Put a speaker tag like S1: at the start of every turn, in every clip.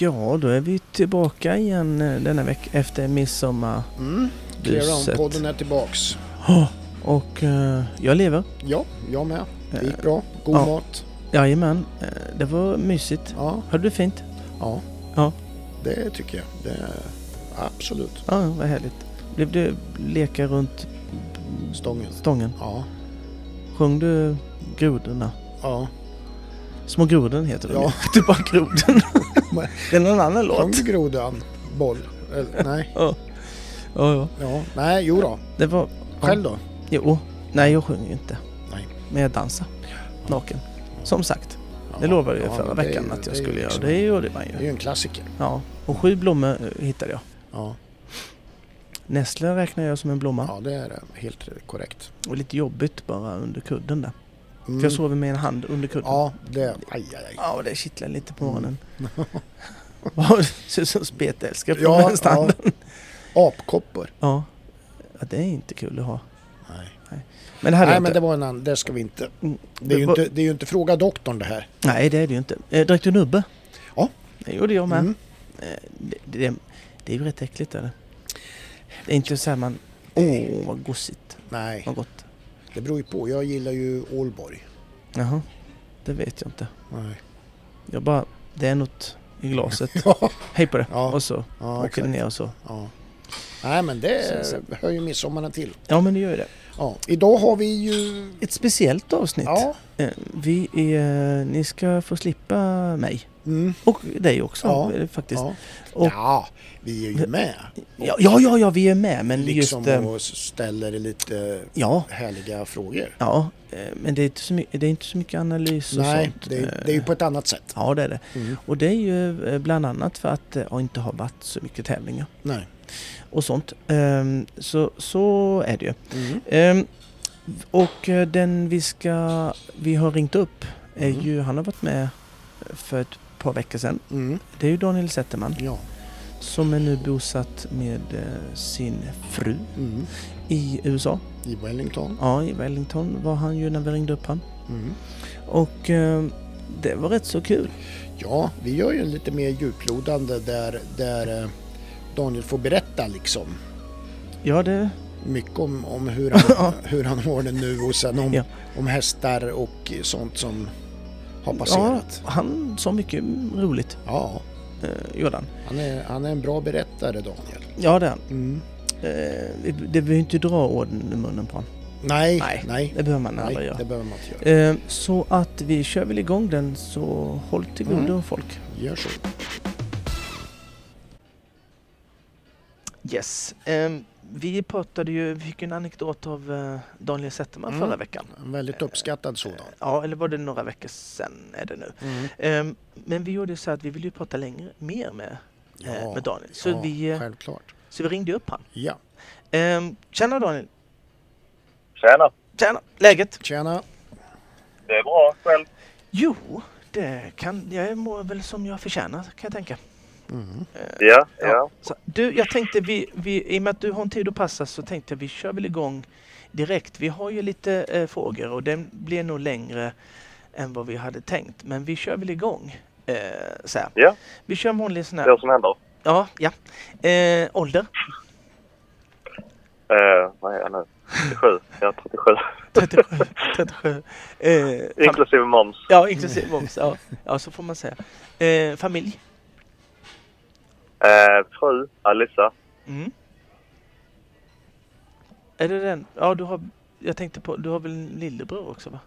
S1: Ja, då är vi tillbaka igen eh, denna vecka efter midsommar.
S2: Mm. Clearound-podden är tillbaks.
S1: Och eh, jag lever.
S2: Ja, jag med. Det gick bra. God
S1: Ja.
S2: mat.
S1: Jajamän, eh, det var mysigt.
S2: Ja,
S1: Hade du fint?
S2: ja.
S1: Ja.
S2: Det tycker jag. Det är absolut.
S1: Ja, vad härligt. Blev det leka runt
S2: Stången.
S1: stången?
S2: Ja,
S1: Sjöng du grodorna?
S2: ja.
S1: Små grodorna heter de
S2: Ja.
S1: är bara grodorna. det är någon annan
S2: Sjöng
S1: låt.
S2: du grodan? Boll? Eller, nej.
S1: Ja. Ja, ja.
S2: Ja. Nej, jo då.
S1: Det var...
S2: Själv då?
S1: Jo. Nej, jag sjunger ju inte.
S2: Nej.
S1: Men jag dansar. Naken. Som sagt. Det lovade jag
S2: ja,
S1: förra
S2: det
S1: veckan
S2: ju-
S1: att jag
S2: det ju
S1: skulle göra.
S2: liksom-
S1: Det gjorde man
S2: Det är
S1: ju.
S2: ju en klassiker.
S1: Ja. Och sju blommor eh, hittade jag.
S2: Ja,
S1: Nässlor räknar jag som en blomma.
S2: ja det är helt korrekt.
S1: Och lite jobbigt bara under kudden där.
S2: Mm.
S1: För jag sover med en hand under kudden.
S2: Ja, det... Aj, aj, aj.
S1: Ja, och det kittlar lite på morgonen. Ja, Ser ut som spetälskare på
S2: Ja,
S1: vänster hand.
S2: Apkoppor.
S1: Ja. ja, det är inte kul att ha.
S2: Nej,
S1: Men det
S2: Nej
S1: jag
S2: men
S1: inte.
S2: det var en annan. Det ska vi inte.
S1: Mm,
S2: Det är, ju
S1: var-
S2: inte, det är ju inte fråga doktorn det här.
S1: Nej, det är det ju inte. Eh, drack du nubbe?
S2: Ja.
S1: Det gjorde jag med.
S2: Mm.
S1: Eh, det, det, det är ju rätt äckligt. Är det? det är inte så här man... Åh, vad gosigt.
S2: Nej,
S1: Vad gott.
S2: det beror ju på. Jag gillar ju Ålborg.
S1: Jaha. Det vet jag inte.
S2: Nej.
S1: Jag bara... Det är något i glaset.
S2: Ja,
S1: Hej på det.
S2: Ja.
S1: Och så
S2: ja
S1: åker det ner och så.
S2: Ja. Nej men det
S1: Så-
S2: hör ju midsommaren till.
S1: Ja, men det gör ju det.
S2: Ja. Idag har vi ju...
S1: Ett speciellt avsnitt.
S2: Ja.
S1: Eh, Vi är, ni ska få slippa mig.
S2: Mm.
S1: Och dig också
S2: Ja.
S1: eh, faktiskt.
S2: Ja.
S1: Och-
S2: ja, vi är ju med.
S1: Ja, ja, ja, ja, vi är med. Men
S2: liksom
S1: just... eh,
S2: och ställer lite
S1: Ja,
S2: härliga frågor.
S1: ja. eh, Men det är inte så mycket, det är inte så mycket analys och
S2: Nej,
S1: sånt.
S2: det är, det är ju på ett annat sätt.
S1: Ja, det är det.
S2: Mm.
S1: Och det är ju bland annat för att det inte har varit så mycket tävlingar
S2: Nej.
S1: och sånt. Ehm, Så, så är det ju.
S2: Mm.
S1: Ehm, Och den vi ska, vi har ringt upp är
S2: Mm.
S1: ju, han har varit med för ett par veckor sedan.
S2: Mm.
S1: Det är ju Daniel Zetterman
S2: Ja.
S1: som är nu bosatt med eh, sin fru
S2: Mm.
S1: i USA.
S2: I Wellington.
S1: Ja, i Wellington var han ju när vi ringde upp han.
S2: Mm.
S1: Och eh, det var rätt så kul.
S2: Ja, vi gör ju lite mer djuplodande där, där eh, Daniel får berätta liksom
S1: Ja, det,
S2: mycket om, om hur, han, hur han har det nu och sen om,
S1: Ja.
S2: om hästar och sånt som har
S1: ja,
S2: passerat.
S1: han sa mycket roligt,
S2: Ja,
S1: eh, gjorde han.
S2: han är, han är en bra berättare Daniel.
S1: Ja, det är han.
S2: Mm.
S1: Eh, det behöver inte dra orden i munnen på honom.
S2: Nej,
S1: Nej,
S2: nej,
S1: Det behöver man
S2: nej,
S1: aldrig göra.
S2: det behöver man inte göra.
S1: Eh, så att vi kör väl igång den så håll till godo
S2: Mm.
S1: folk.
S2: Gör så.
S1: Yes. Eh, vi pratade ju, vi fick en anekdot av eh, Daniel Zetterman
S2: Mm.
S1: förra veckan.
S2: En väldigt uppskattad sådan.
S1: Ja, eller var det några veckor sedan är det nu.
S2: Mm.
S1: Eh, men vi gjorde så att vi ville ju prata längre, mer med, eh,
S2: Ja,
S1: med Daniel. Så,
S2: ja,
S1: vi, eh,
S2: självklart.
S1: så vi ringde upp han.
S2: Ja,
S1: Eh, tjena Daniel!
S3: Tjena!
S1: Tjena! Läget?
S2: tjena.
S3: Det är bra själv.
S1: Jo, det kan, jag mår väl som jag förtjänar kan jag tänka.
S2: Mm.
S3: Ja, ja.
S1: Så, du, jag tänkte vi, vi, i och med att du har en tid att passa så tänkte jag vi kör väl igång direkt. Vi har ju lite eh, frågor och den blir nog längre än vad vi hade tänkt. Men vi kör väl igång. Eh, så här.
S3: Ja.
S1: Vi kör en vanlig sån
S3: Det är
S1: här.
S3: vad som händer.
S1: Ja, ja. Eh, ålder?
S3: Eh, vad är jag nu? 37. Jag är 37.
S1: 37. 37. Eh,
S3: Inklusive moms.
S1: ja, inklusive moms. Ja. ja, så får man säga. Eh, familj?
S3: Eh, fru, Alissa.
S1: Mm. Är det den? Ja, du har... Jag tänkte på, du har väl en lillebror också va?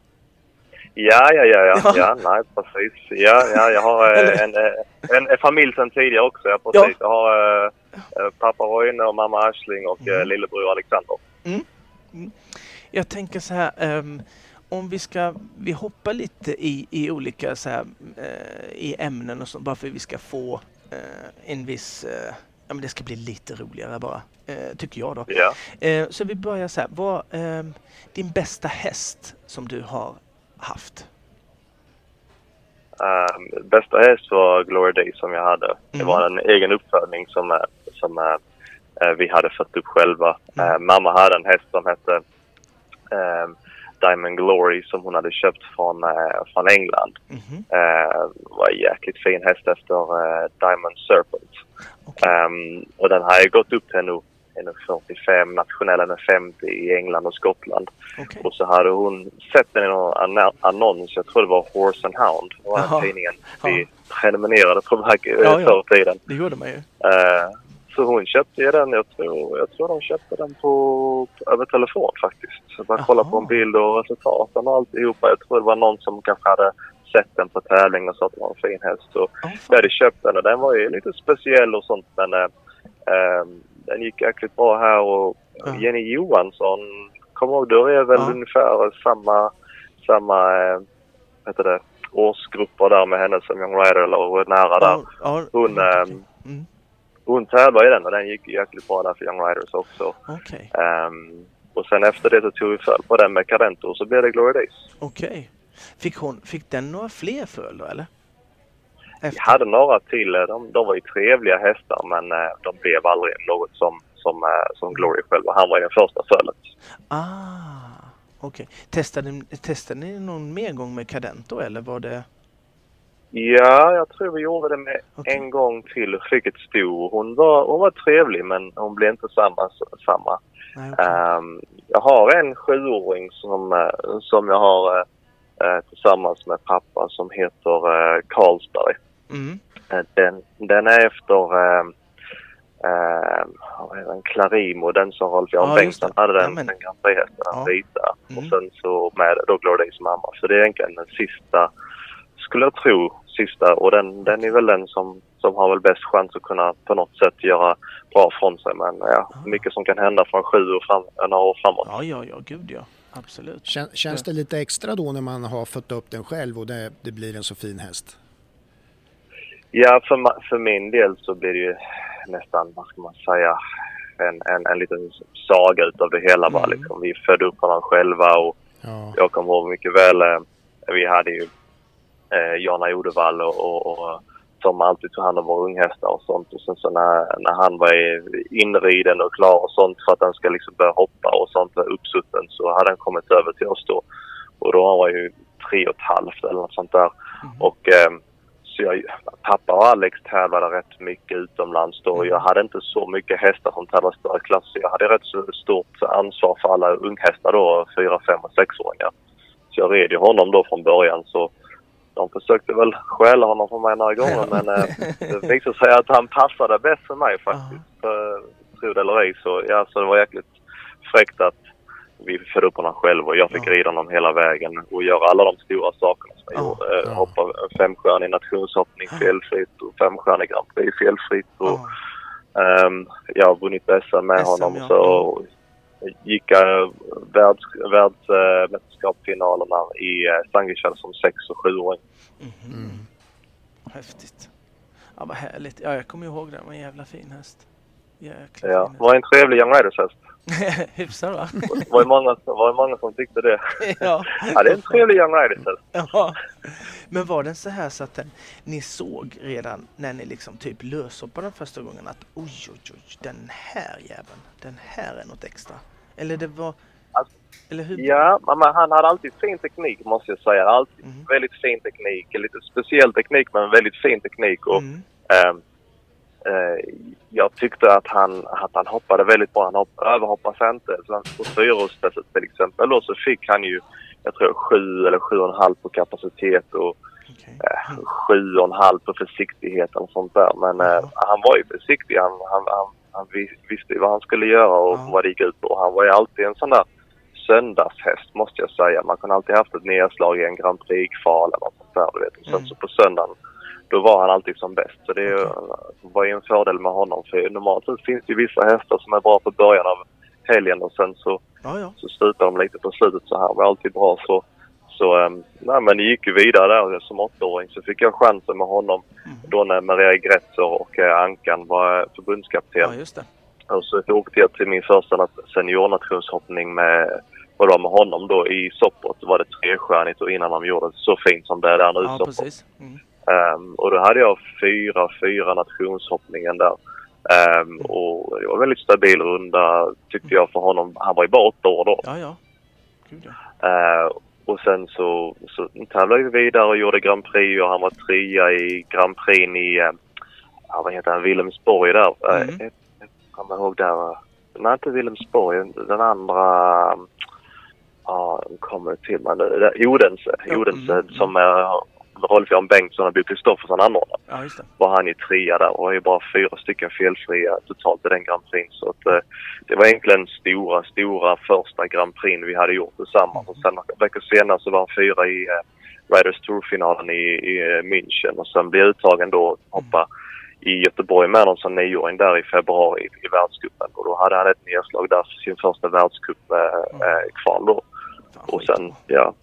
S3: Ja, ja, ja, ja.
S1: Ja.
S3: Ja, nej, precis. Ja, ja, jag har eh, en, eh, en, en familj sedan tidigare också. Ja, precis. Jag har eh, eh, pappa Roine och mamma Ashling och eh,
S1: Mm.
S3: lillebror Alexander.
S1: Jag tänker så här, ehm, om vi ska, vi hoppar lite i, i olika så här, eh, i ämnen och så, bara för att vi ska få en viss, eh, ja men det ska bli lite roligare bara, eh, tycker jag då.
S3: Ja.
S1: Eh, så vi börjar så här, vad, ehm, din bästa häst som du har haft?
S3: Um, bästa häst var Glory Day som jag hade. Det
S1: Mm.
S3: var en egen uppfödning som, eh, som eh, eh, vi hade fött upp själva.
S1: Mm.
S3: Eh, mamma hade en häst som hette eh, Diamond Glory som hon hade köpt från, eh, från England.
S1: Mhm.
S3: Eh, var en jäkligt fin häst efter eh, Diamond Serpent.
S1: Okej.
S3: Ehm, och den har ju gått upp till nu 1,45, nationella med 50 i England och Skottland.
S1: Okej.
S3: Och så hade hon sett den i någon annons, jag tror det var Horse and Hound, den
S1: Jaha.
S3: tidningen
S1: Ja.
S3: vi prenumererade på back,
S1: Ja,
S3: ja,
S1: ja.
S3: förr i tiden.
S1: Det gjorde man ju.
S3: Eh, så hon köpte den, jag tror, jag tror de köpte den på, över telefon faktiskt. Så bara kolla på en bild och resultaten och alltihopa. Jag tror det var någon som kanske hade sett den på tävling och sa att det var en fin häst. Så
S1: Ja,
S3: jag hade köpt den och den var ju lite speciell och sånt men eh, eh, den gick jäkligt bra här och
S1: Ja.
S3: Jenny Johansson, kommer ihåg, då är väl
S1: Ja.
S3: ungefär samma, samma eh, heter det, årsgrupper där med henne som Young Rider eller nära där. Hon, ehm,
S1: Mm,
S3: Hon tävlade i den och den gick jäkligt bra där för Young Riders också.
S1: Okej.
S3: Ehm, och sen efter det så tog vi föl på den med Cadento och så blev det Glory Days.
S1: Okej. Fick, hon, fick den några fler föl då eller? Efter.
S3: hade några till. eh, De, de var ju trevliga hästar men eh, de blev aldrig något som, som, eh, som Glory själv. Och Han var ju den första fölet.
S1: Ah, okej. Testade, ni- testade ni någon mer gång med Cadento eller var det?
S3: Ja, jag tror vi gjorde det med
S1: Okej.
S3: en gång till och fick ett sto. Hon var, hon var trevlig men hon blev inte samma. samma.
S1: Nej, okej.
S3: Ehm, jag har en sjuåring som, eh, som jag har eh, tillsammans med pappa som heter eh, Carlsberg.
S1: Mm.
S3: Eh, Den, den är efter heter den? Clarimo, den som Rolf-Jan
S1: Ja, just
S3: Bengtsson hade den,
S1: Jamen.
S3: den Grand Prix-hästen,
S1: Ja.
S3: vita.
S1: Mm.
S3: Och sen så med då Glory Days mamma. Så det är egentligen den sista, skulle jag tro, sista. Och den, den är väl den som, som har väl bäst chans att kunna på något sätt göra bra från sig. Men ja,
S1: Ah.
S3: mycket som kan hända från sju år fram, några år framåt.
S1: Ja, ja, ja, gud ja. Absolut.
S2: Kän, känns det lite extra då när man har fött upp den själv och det, det blir en så fin häst?
S3: Ja, för, för min del så blir det ju nästan, vad ska man säga, en, en, en liten saga utav det hela. Bara,
S1: Mm.
S3: liksom. Vi födde upp honom själva och
S2: Ja,
S3: jag kommer ihåg mycket väl, eh, vi hade ju eh, Jana Jodevall och, och, och som alltid tog hand om våra unghästar och sånt. Och sen så när, när han var inriden och klar och sånt för att den ska liksom börja hoppa och sånt, uppsutten, så hade han kommit över till oss då. Och då var han ju tre och ett halvt eller något sånt där.
S1: Mhm.
S3: Och eh, så jag, pappa och Alex tävlade rätt mycket utomlands då.
S1: Mm.
S3: Jag hade inte så mycket hästar som tävlade större klass. så Jag hade rätt så stort ansvar för alla unghästar då, fyra, fem och sexåringar. Så jag red ju honom då från början. Så de försökte väl stjäla honom från mig några gånger men eh, det visade sig att han passade bäst för mig faktiskt. Tro det eller ej så, ja, så det var jäkligt fräckt att vi födde upp honom själv och jag fick
S1: Ja.
S3: rida honom hela vägen och göra alla de stora sakerna som jag
S1: Ja.
S3: gjorde. Eh,
S2: Ja.
S3: Hoppa femstjärnig nationshoppning felfritt och femstjärnig Grand Prix felfritt. Och,
S1: Ja.
S3: ehm, jag har vunnit SM med
S1: SM,
S3: honom
S1: ja.
S3: så gick världs, världsmästerskapsfinalerna i uh, Stangerkärr som sex och sjuåring.
S1: Mhm.
S2: Mm.
S1: Häftigt. Ja, vad härligt. Ja, jag kommer ihåg det. Det var en jävla fin häst. Jäkla
S3: Ja,
S1: fin
S3: var en trevlig Young Riders-häst.
S1: häst. Hyfsad va?
S3: Det var ju många, var många som tyckte det.
S1: ja.
S3: Ja, det är en trevlig Young Riders-häst.
S1: Ja. Men var den så här så att den, ni såg redan när ni liksom typ löshoppade den första gången att oj, oj, oj, den här jäveln, den här är något extra? Eller det var...
S3: Alltså,
S1: eller hur?
S3: Ja, men han hade alltid fin teknik måste jag säga. Alltid
S1: Mm.
S3: väldigt fin teknik. Lite speciell teknik men väldigt fin teknik. Och,
S1: Mm.
S3: ehm, eh, jag tyckte att han, att han hoppade väldigt bra. Han hopp, överhoppade inte. Så på fyraårstestet till exempel då, så fick han ju, jag tror sju eller sju och en halv på kapacitet och
S1: Okej.
S3: eh, sju och en halv på försiktighet och sånt där. Men eh, han var ju försiktig. Han, han, han, han vis- visste vad han skulle göra och
S1: Ja.
S3: vad det gick ut på. Han var ju alltid en sån där söndagshäst måste jag säga. Man kunde alltid haft ett nedslag i en Grand Prix-kval eller något sånt där. Du vet. Och sen
S1: Mm.
S3: så på söndagen då var han alltid som bäst. Så det är ju- var ju en fördel med honom. För normalt sett finns det ju vissa hästar som är bra på början av helgen och sen så
S1: Ja, ja.
S3: så slutar de lite på slutet så här. var alltid bra så. Så um, nej, men det gick ju vidare där som åttaåring så fick jag chansen med honom
S1: Mm.
S3: då när Maria Gretzer och eh, Ankan var eh, förbundskapten.
S1: Ja, just det.
S3: Och så åkte jag till min första nat- seniornationshoppning med, och då med honom då i Sopot. var det trestjärnigt och innan de gjorde det så fint som det är där nu
S1: Ja, precis. Mm.
S3: Ehm, och då hade jag fyra, fyra nationshoppningen där. Ehm, och det var en väldigt stabil runda tyckte jag för honom. Han var ju bara åtta år då.
S1: Ja, ja. Gud ja.
S3: Eh, och sen så, så tävlade vi vidare och gjorde Grand Prix och han var trea i Grand Prix i, eh, ja, vad heter han, Wilhelmsborg där. Eh,
S1: Mm.
S3: Jag kommer ihåg där, nej inte Wilhelmsborg, den andra, ja, kommer till mig nu, Odense, Odense
S1: mm,
S3: som är Rolf-Jan Bengtsson och Bo Kristoffersson anordnar
S1: Ja, just det.
S3: var han i trea där och är bara fyra stycken felfria totalt i den Grand Prix. Så att, eh, det var egentligen stora, stora första Grand Prix vi hade gjort tillsammans. Och sen några veckor senare så var han fyra i eh, Riders Tour-finalen i, i eh, München och sen blev uttagen då hoppa i Göteborg med någon som nioåring där i februari i, i världscupen. Och då hade han ett nedslag där för sin första världscup-kval då.
S1: Fan,
S3: Och
S1: skitbra.
S3: sen, ja,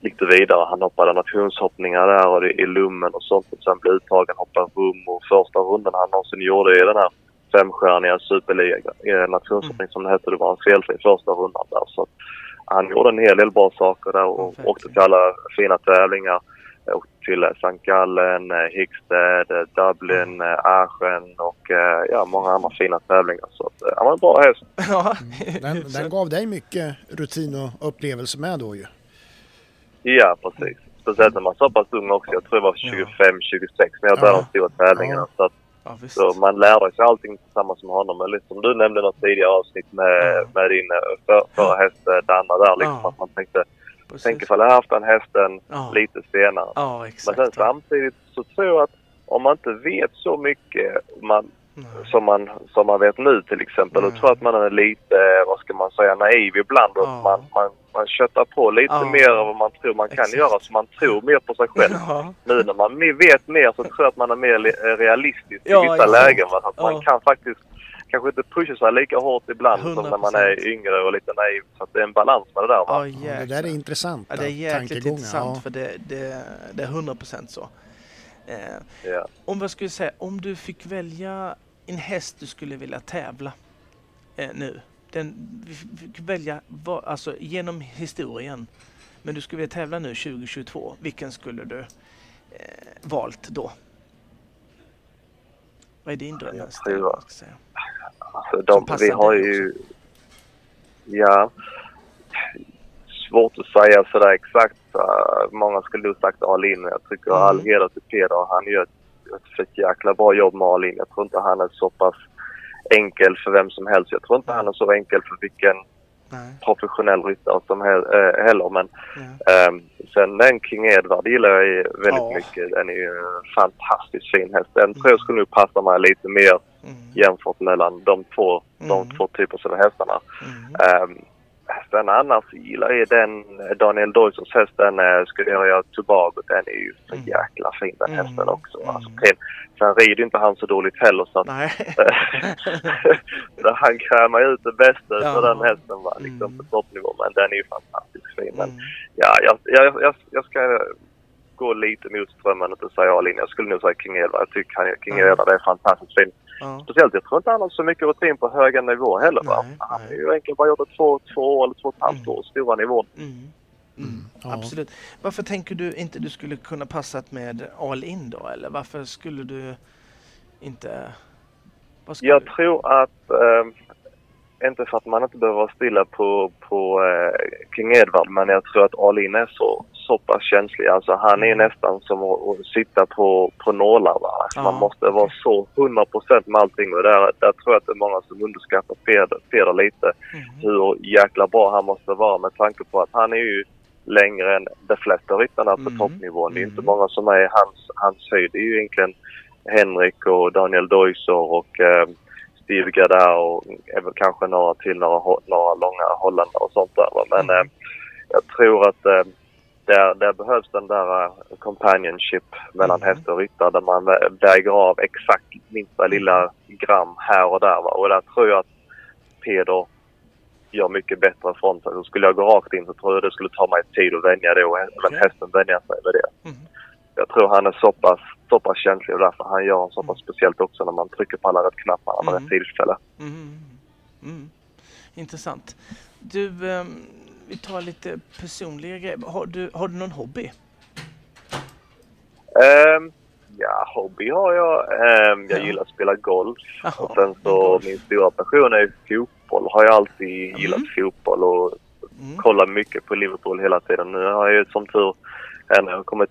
S3: gick det vidare. Han hoppade nationshoppningar där och det, i lummen och sånt. Och sen blev uttagen, hoppade rum och första rundan han någonsin gjorde i den här femstjärniga superliga, eh, nationshoppning som det hette, det var en felfri första rundan där. Så att han gjorde en hel del bra saker där och
S1: Ja,
S3: åkte till alla fina tävlingar. Jag Åkte till eh, St. Gallen, eh, Hickstead, eh, Dublin, eh, Aachen och eh, ja, många andra fina tävlingar. Så eh, han var en bra häst.
S1: Ja,
S2: Den, den gav dig mycket rutin och upplevelse med då ju.
S3: Ja, precis. Speciellt när man är så pass ung också. Jag tror jag var 25, 26 när jag började
S2: Ja.
S3: de stora tävlingarna.
S2: Ja.
S3: Så, att,
S1: ja,
S3: så man lärde sig allting tillsammans med honom. Men lite som du nämnde något tidigare avsnitt med,
S1: Ja.
S3: med din eh, för, förra häst Danna där. Liksom,
S1: Ja.
S3: Att man tänkte,
S1: Precis.
S3: tänk ifall jag haft den hästen
S1: Ja.
S3: lite senare.
S1: Ja,
S3: Men sen samtidigt så tror jag att om man inte vet så mycket man, Som, man, som man vet nu till exempel. Då
S1: Nej.
S3: tror jag att man är lite, vad ska man säga, naiv ibland. Och
S1: Ja.
S3: man, man, man köttar på lite
S1: Ja.
S3: mer än vad man tror man kan
S1: Exakt.
S3: göra. Så man tror mer på sig själv.
S1: Ja,
S3: Nu när man vet mer så tror jag att man är mer li- realistisk
S1: Ja,
S3: i vissa
S1: exakt.
S3: lägen. Va? Att
S1: Ja.
S3: man kan faktiskt kanske inte pusha sig lika hårt ibland som när man
S1: 100%.
S3: är yngre och lite naiv. Så att det är en balans med det där. Va?
S1: ja,
S2: Ja, det där är intressanta
S1: Ja, det är jäkligt intressant
S2: Ja.
S1: för det, det, det är 100% så. Eh,
S3: Ja.
S1: om jag skulle säga, om du fick välja en häst du skulle vilja tävla eh, nu. Den, vi fick välja vad, alltså, genom historien. Men du skulle vilja tävla nu 2022. Vilken skulle du eh, valt då? Vad är din drömhäst?
S3: Alltså, de, vi har ju... Ja. Svårt att säga sådär exakt. Uh, många skulle nog sagt Alin. Jag tycker
S1: Mm.
S3: all heder till Peder. Han gör ett för ett jäkla bra jobb med Alin. Jag tror inte han är så pass enkel för vem som helst. Jag tror inte han är så enkel för vilken
S1: Nej.
S3: professionell ryttare som äh, heller. Men
S1: Ja.
S3: Ehm, sen den King Edward gillar jag väldigt
S1: Ja.
S3: mycket. Den är ju en fantastiskt fin häst. Den tror jag skulle nog passa mig lite mer
S1: Mm.
S3: jämfört mellan de två,
S1: Mm.
S3: de två typerna av hästarna.
S1: Mm.
S3: Um, sen annars gillar jag den Daniel Doysers häst, den uh, Scuderia Tobago. Den är ju så
S1: Mm.
S3: jäkla fin den
S1: Mm.
S3: hästen också.
S1: Mm.
S3: Alltså, sen, sen rider inte han så dåligt heller så att han krämar ut det bästa
S1: Ja.
S3: av den hästen va, liksom
S1: Mm.
S3: på toppnivå. Men den är ju fantastiskt fin. Men,
S1: Mm.
S3: Ja, jag, jag, jag, jag ska gå lite mot strömmen och inte säga Alin. Jag skulle nog säga King Edward. Jag tycker han, King. Edward är fantastiskt fin.
S1: Ja.
S3: Speciellt, jag tror inte han har så mycket rutin på höga nivåer heller. Va?
S1: Nej,
S3: Han
S1: nej.
S3: har ju egentligen bara gjort två, två år eller två och ett halvt
S1: Mm.
S3: år stora nivåer.
S1: Mm. Mm.
S2: Mm, ja.
S1: Absolut. Varför tänker du inte du skulle kunna passat med all in då? Eller varför skulle du inte... Vad skulle
S3: Jag
S1: du?
S3: tror att, eh, inte för att man inte behöver vara stilla på, på eh, King Edward, men jag tror att Alin är så, så pass känslig. Alltså han är
S1: Mm.
S3: nästan som att, sitta på, på nålar. Va? Alltså,
S1: Ja,
S3: man måste vara så 100% med allting och där, där tror jag att det är många som underskattar Peder, Peder lite.
S1: Mm.
S3: Hur jäkla bra han måste vara med tanke på att han är ju längre än de flesta ryttarna på
S1: Mm.
S3: toppnivån. Det är
S1: Mm.
S3: inte många som är hans, hans höjd. Det är ju egentligen Henrik och Daniel Deusser och eh, Steve Gardar och även kanske några till, några, några långa holländare och sånt där. va. Men
S1: Mm.
S3: eh, jag tror att eh, där, där behövs den där eh, companionship mellan
S1: Mm.
S3: häst och ryttare där man vä- väger av exakt minsta lilla gram här och där. Va? Och där tror jag att Peder gör mycket bättre från sig. Så skulle jag gå rakt in så tror jag det skulle ta mig tid att vänja det och även
S1: Okej.
S3: hästen vänja sig med det.
S1: Mm.
S3: Jag tror han är så pass, så pass känslig och därför han gör så pass speciellt också när man trycker på alla rätt knappar vid
S1: Mm.
S3: rätt tillfälle.
S1: Mm. Mm. Intressant. Du, ehm, vi tar lite personliga grejer. Har du, har du någon hobby?
S3: Ehm, ja, hobby har jag. Ehm, jag
S1: Ja.
S3: gillar att spela golf.
S1: Jaha,
S3: och sen så min stora passion är fotboll. Har jag alltid
S1: Mm.
S3: gillat fotboll och
S1: Mm.
S3: kollar mycket på Liverpool hela tiden. Nu har jag ju som tur jag har kommit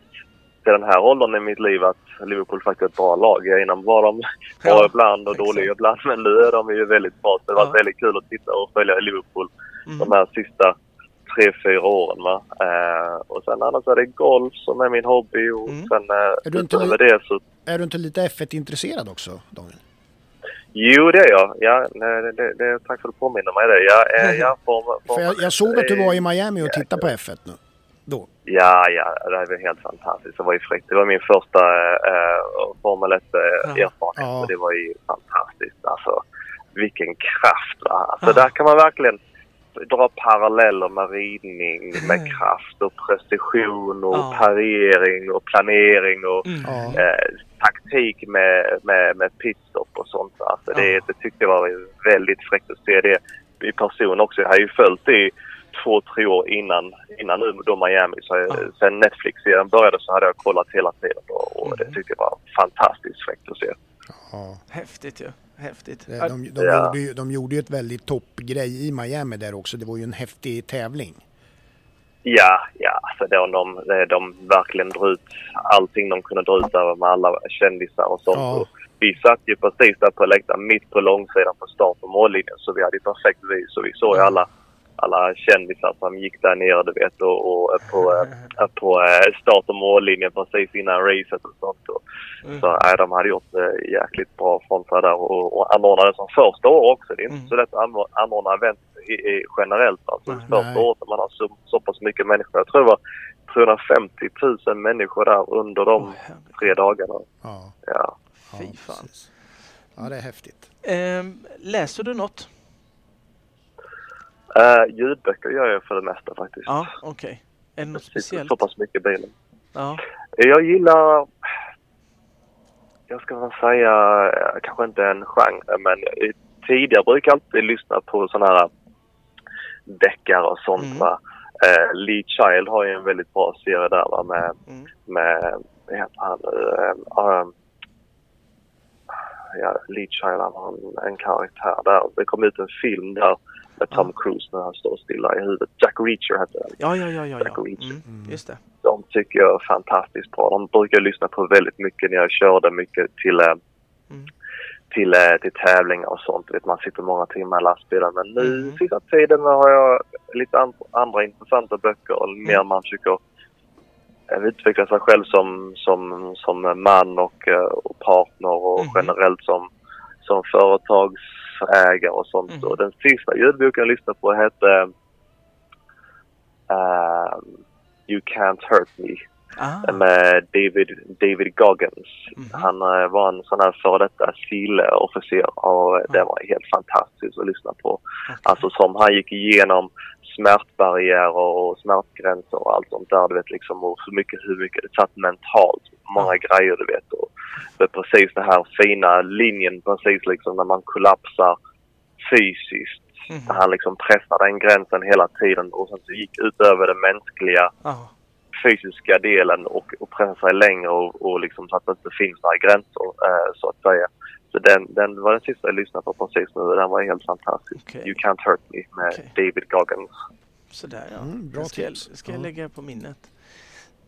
S3: till den här åldern i mitt liv att Liverpool faktiskt är ett bra lag. Innan var de bra
S1: Ja,
S3: ibland och
S1: exakt.
S3: dåliga ibland men nu är de ju väldigt bra. Så det har varit
S1: Ja.
S3: väldigt kul att titta och följa Liverpool
S1: Mm.
S3: de här sista tre, fyra åren. Va? Eh, och sen annars är det golf som är min hobby och
S1: Mm.
S3: sen eh,
S2: Är du inte
S3: utöver det så
S2: Är du inte lite F1-intresserad också, Daniel?
S3: Jo, det är jag. Ja, nej, det, det, det, tack för att du påminner mig det. Jag, är- jag får, får,
S2: För jag, jag såg att du var i Miami och tittade på F1 nu. Då.
S3: Ja, ja, det var helt fantastiskt. Det var ju fräckt. Det var min första äh, Formel 1-erfarenhet
S1: Ja.
S2: Ja.
S3: och det var ju fantastiskt. Alltså, vilken kraft! Va? Alltså,
S1: Ja.
S3: Där kan man verkligen dra paralleller med ridning, med
S1: Mm.
S3: kraft och precision och
S1: Ja.
S3: parering och planering och
S1: Mm.
S2: Ja.
S3: eh, taktik med, med, med pitstop och sånt. Alltså det,
S1: Ja.
S3: det tyckte jag var väldigt fräckt att se det i person också. Jag har ju följt det i två, tre år innan, innan nu då Miami. Så jag,
S1: Ja.
S3: Sen Netflix-serien började så hade jag kollat hela tiden och, och det
S1: Mm.
S3: tyckte jag var fantastiskt fräckt att se.
S2: Ja.
S1: Häftigt ju. Häftigt.
S2: Det-
S1: Ja,
S2: De, de,
S3: Ja.
S2: gjorde ju, de gjorde ju ett väldigt toppgrej i Miami där också. Det var ju en häftig tävling.
S3: Ja, ja, alltså de, de, de, de verkligen drog ut allting de kunde dra ut där med alla kändisar och sånt.
S2: Ja.
S3: Vi satt ju precis där på läktaren, mitt på långsidan på start och mållinjen. Så vi hade ju perfekt vis och vi såg ju alla, alla kändisar som gick där nere, du vet, och, och på, eh, på eh, start och mållinjen precis innan racet och sånt. Och,
S1: Mm.
S3: Så nej, de hade gjort eh, jäkligt bra sig där och, och anordnade som första år också. Det är inte
S1: Mm.
S3: så lätt att anor- anordna event i, i, generellt. Alltså
S1: Nej.
S3: första året när man har så, så pass mycket människor. Jag tror det var 350 000 människor där under de
S1: herregud.
S3: tre dagarna.
S2: Ja,
S3: Ja.
S2: ja,
S1: Fy fan.
S2: Ja, det är häftigt.
S1: Ehm, läser du något?
S3: Uh, ljudböcker gör jag för det mesta faktiskt.
S1: Ja, okej. Är det något speciellt?
S3: så pass mycket i bilen.
S1: Ja.
S3: Jag gillar, jag ska väl säga, eh, kanske inte en genre, men eh, tidigare brukar jag alltid lyssna på sådana här deckare och sånt.
S1: Mm.
S3: Va? Eh, Lee Child har ju en väldigt bra serie där va? med,
S1: Mm.
S3: med han nu? Eh, eh, ja, Lee Child han har en, en karaktär där. Det kom ut en film där med Tom Cruise när han står stilla i huvudet. Jack Reacher hette den.
S1: Ja, ja, ja, ja.
S3: Jack
S1: ja.
S3: Reacher.
S1: Mm.
S2: Mm.
S1: Just det.
S3: De tycker jag är fantastiskt bra. De brukar jag lyssna på väldigt mycket när jag körde mycket till, eh,
S1: Mm.
S3: till, eh, till tävlingar och sånt. Vet, man sitter många timmar i lastbilen. Men nu
S1: Mm.
S3: sista tiden har jag lite an- andra intressanta böcker. och Mer
S1: Mm.
S3: man försöker eh, utveckla sig själv som, som, som man och, och partner och
S1: Mhm.
S3: generellt som, som företagsägare och sånt.
S1: Mhm.
S3: Och den sista ljudboken jag lyssnade på hette eh, You Can't Hurt Me
S1: Ah.
S3: med David, David Goggins.
S1: Mhm.
S3: Han eh, var en sån här före detta SIL-officer och det var helt fantastiskt att lyssna på.
S1: Okej.
S3: Alltså som han gick igenom smärtbarriärer och smärtgränser och allt sånt där. Du vet liksom och så mycket, hur mycket det satt mentalt. Många grejer du vet. Och är precis den här fina linjen precis liksom när man kollapsar fysiskt. Där han liksom pressar den gränsen hela tiden och sen så gick utöver det mänskliga
S1: Ja.
S3: fysiska delen och, och pressa sig längre och, och liksom så att det inte finns några gränser eh, så att säga. Så den, den var den sista jag lyssnade på precis nu den var helt fantastisk.
S1: Okej.
S3: You Can't Hurt Me med
S1: Okej.
S3: David Goggins.
S1: Sådär ja.
S2: Mm, bra
S1: det ska, jag,
S2: tips.
S1: ska jag
S2: Ja.
S1: lägga på minnet.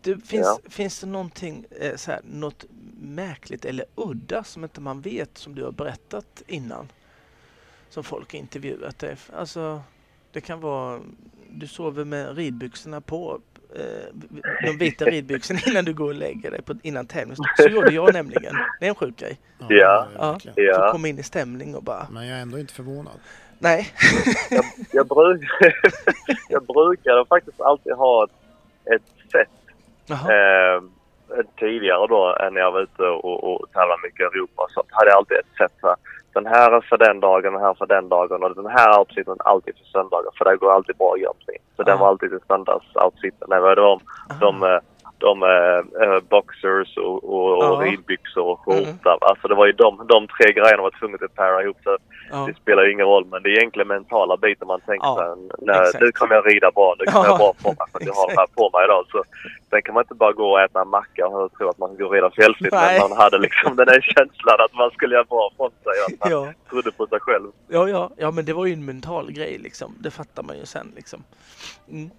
S1: Du, finns, finns det någonting, eh, så här, något märkligt eller udda som inte man vet som du har berättat innan? Som folk har intervjuat dig? Alltså, det kan vara, du sover med ridbyxorna på, eh, de vita ridbyxorna innan du går och lägger dig på, innan tävling. Så gjorde jag nämligen. Det är en sjuk grej.
S3: Ja.
S1: Ja.
S2: verkligen.
S1: Så
S3: Ja.
S1: kom in i stämning och bara,
S2: Men jag är ändå inte förvånad.
S1: nej.
S3: Jag, jag, bruk, jag brukade faktiskt alltid ha ett, ett sätt. Eh, tidigare då eh, när jag var ute och, och tävlade mycket i Europa så hade jag alltid ett sätt så här, den här är för den dagen, den här för den dagen och den här outfiten alltid för söndagar för det går alltid bra egentligen. Så den
S1: Ah.
S3: var alltid den standards-outfiten. Det var de, de
S1: Aha.
S3: eh, de äh, boxers och, och,
S1: Ja.
S3: och ridbyxor och skjorta. Alltså det var ju de, de tre grejerna var tvungna att para ihop. Så
S1: Ja.
S3: det spelar ju ingen roll men det är egentligen mentala biten man tänker
S1: Ja,
S3: nej,
S1: exakt.
S3: nu kommer jag rida bra, nu kommer
S1: Ja,
S3: jag bra på mig för att jag har det här på mig idag. Så, sen kan man inte bara gå och äta en macka och tro att man ska gå och rida fjällfritt. Men man hade liksom den där känslan att man skulle göra bra från sig. Att man
S1: Ja.
S3: trodde på sig själv.
S1: Ja, ja, ja, men det var ju en mental grej liksom. Det fattar man ju sen liksom. Mm.